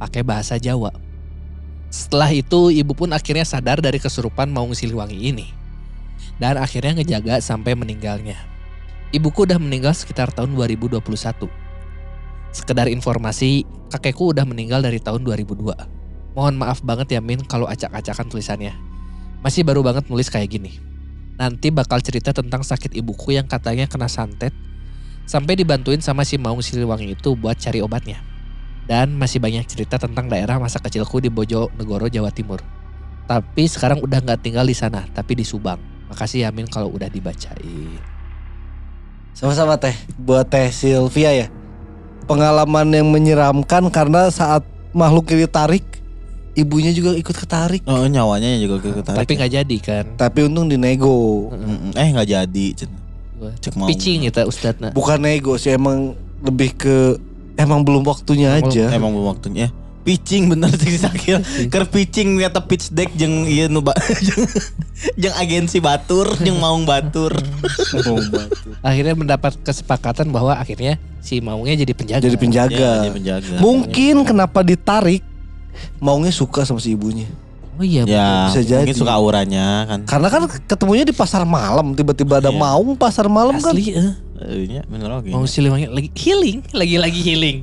Pakai bahasa Jawa. Setelah itu ibu pun akhirnya sadar dari kesurupan Maung Siliwangi ini. Dan akhirnya ngejaga sampai meninggalnya. Ibuku udah meninggal sekitar tahun 2021. Sekedar informasi, kakekku udah meninggal dari tahun 2002. Mohon maaf banget ya Min kalau acak-acakan tulisannya. Masih baru banget nulis kayak gini. Nanti bakal cerita tentang sakit ibuku yang katanya kena santet. Sampai dibantuin sama si Maung Siliwangi itu buat cari obatnya. Dan masih banyak cerita tentang daerah masa kecilku di Bojonegoro, Jawa Timur. Tapi sekarang udah nggak tinggal di sana, tapi di Subang. Makasih ya Min kalau udah dibacain. Sama-sama teh buat teh Sylvia ya. Pengalaman yang menyeramkan karena saat makhluk ini tarik, ibunya juga ikut ketarik. Oh nyawanya juga ketarik. Tapi nggak jadi kan. Tapi untung dinego. Eh nggak jadi. Cek mau. Pitching gitu Ustadz. Bukan nego sih emang lebih ke emang belum waktunya Emang aja. Emang belum waktunya. Pitching bener sih sakil. Ker pitching ternyata pitch deck jeung ieu nu jeung jeung agensi batur, jeung maung batur. Maung batur. Akhirnya mendapat kesepakatan bahwa akhirnya si Maungnya jadi penjaga. Jadi penjaga. Ya, dia penjaga. Mungkin kenapa ditarik maunya suka sama si ibunya. Oh iya. Ya, Bisa jadi. mungkin suka auranya kan. Karena kan ketemunya di pasar malam, tiba-tiba ada Iya. maung pasar malam kan. Asli eh. Eh, nya bener oke. Maung Siliwangi lagi healing, lagi-lagi healing.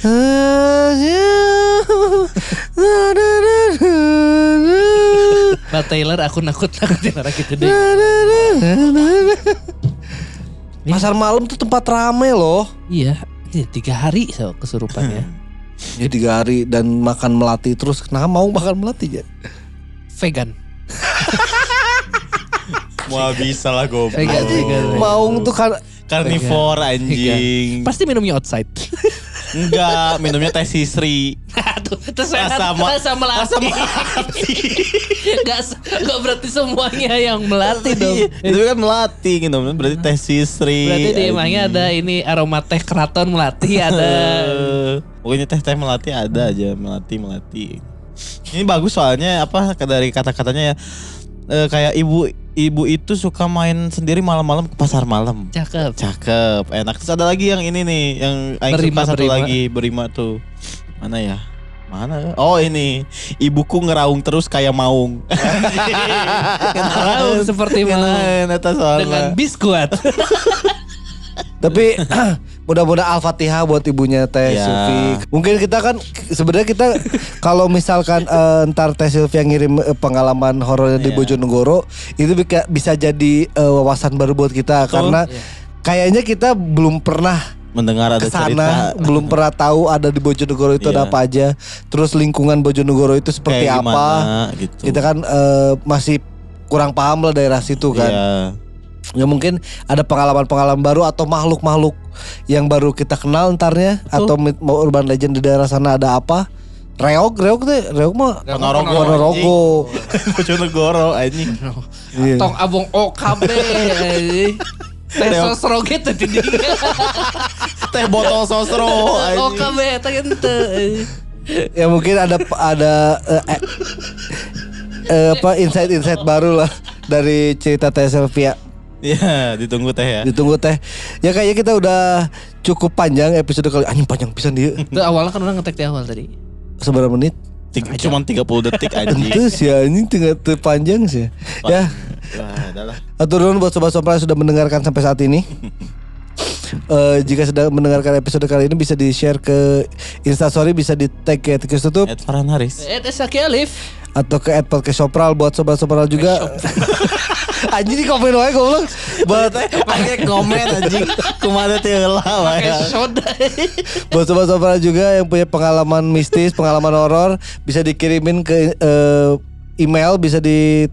Mbak Taylor aku nakut-nakutin orang gitu deh. Pasar malam tuh tempat rame loh. Iya, ini tiga hari so kesurupannya. Ya tiga hari dan makan melati terus. Kenapa mau makan melati ya? Vegan. Wah bisa lah goblok. Vegan, vegan. Maung tuh kan Karnivor anjing. Pasti minumnya outside. Enggak, minumnya teh sisri. Terus saya Rasa melati. rasa melati. Gak, gak berarti semuanya yang melati dong. Itu kan melati gitu, berarti teh sisri. Berarti di emangnya ada ini aroma teh keraton melati ada. Pokoknya teh teh melati ada aja, melati melati. Ini bagus soalnya apa dari kata-katanya ya. eh, kayak ibu ibu itu suka main sendiri malam-malam ke pasar malam. Cakep. Cakep, enak. Terus ada lagi yang ini nih, yang aing Berima, suka satu berima. lagi berima tuh. Mana ya? Mana? Oh ini, ibuku ngeraung terus kayak maung. Tahu seperti soalnya. dengan biskuat. tapi Mudah-mudahan Al-Fatihah buat ibunya Teh Ya. Mungkin kita kan sebenarnya kita kalau misalkan eh, ntar Teh Sylvie yang ngirim eh, pengalaman horornya di Iya. Bojonegoro itu bika- bisa jadi eh, wawasan baru buat kita karena kayaknya kita belum pernah Mendengar ada cerita. ke sana belum pernah tahu ada di Bojonegoro itu ada Iya. apa aja terus lingkungan Bojonegoro itu seperti Kayak apa gimana gitu. kita kan eh, masih kurang paham lah daerah situ kan Iya. Ya mungkin ada pengalaman-pengalaman baru atau makhluk-makhluk yang baru kita kenal entarnya atau mau urban legend di daerah sana ada apa reog reog teh reog mah Ponorogo. Ponorogo Bojonegoro anjing. Tong abong OKB. anjing. Teh sosro gitu di dia. Teh botol sosro anjing. OKB eta gitu. ya mungkin ada ada eh, eh, eh, apa insight-insight baru lah dari cerita Teh Sylvia Iya, ditunggu teh ya. ditunggu teh ya kayaknya kita udah cukup panjang episode kali anjing panjang pisan dia Itu awalnya kan orang ngetek di awal tadi. seberapa menit Tik, cuman 30 detik anjing. itu sih anjing tinggal panjang sih ya Wah, adalah. Atur nuhun buat sobat sobat yang sudah mendengarkan sampai saat ini. Eh, jika sedang mendengarkan episode kali ini bisa di share ke Instastory bisa di tag ke Tikus Tutup Ed Farhan Haris. Eh, teh Saki Alif. Atau ke podcast Sopral buat sobat sopral juga. Anjing di komen wae goblok. Buat Pakai komen anjing. Kumaha teh heula wae. Buat sobat sopral juga yang punya pengalaman mistis, pengalaman horor bisa dikirimin ke eh, email bisa di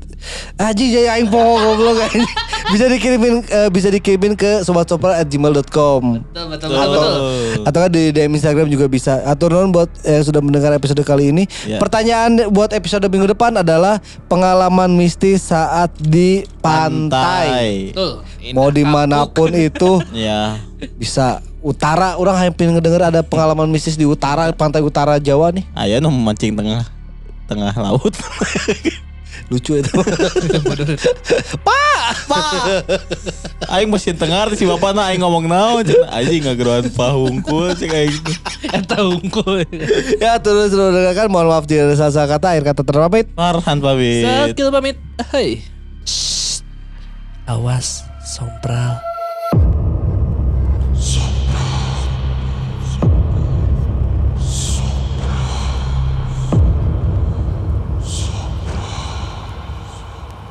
Aji jaya aing poho goblok anjing. bisa dikirimin eh, bisa dikirimin ke sobatsopral@gmail.com. Betul betul betul. betul. atau kan di DM Instagram juga bisa. Atur nuhun buat yang sudah mendengar episode kali ini. Ya. Pertanyaan buat episode minggu depan adalah pengalaman mistis saat di pantai. Betul. Mau di mana pun itu Ya. bisa. Utara, orang pengen ngedenger ada pengalaman mistis di utara, pantai utara Jawa nih. Aya nu memancing tengah tengah laut. Lucu itu. Aing mesin tengah si bapana aing ngomong naon cenah. Anjing ngageruan pahungkul sih kayak gitu. Eta unggul. ya, terus sudah mendengarkan. Mohon maaf jika ada salah kata. Akhir kata terpamit. Farhan pamit. Saat kita pamit. Hai. Awas, sompral.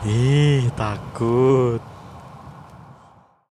Ih, takut.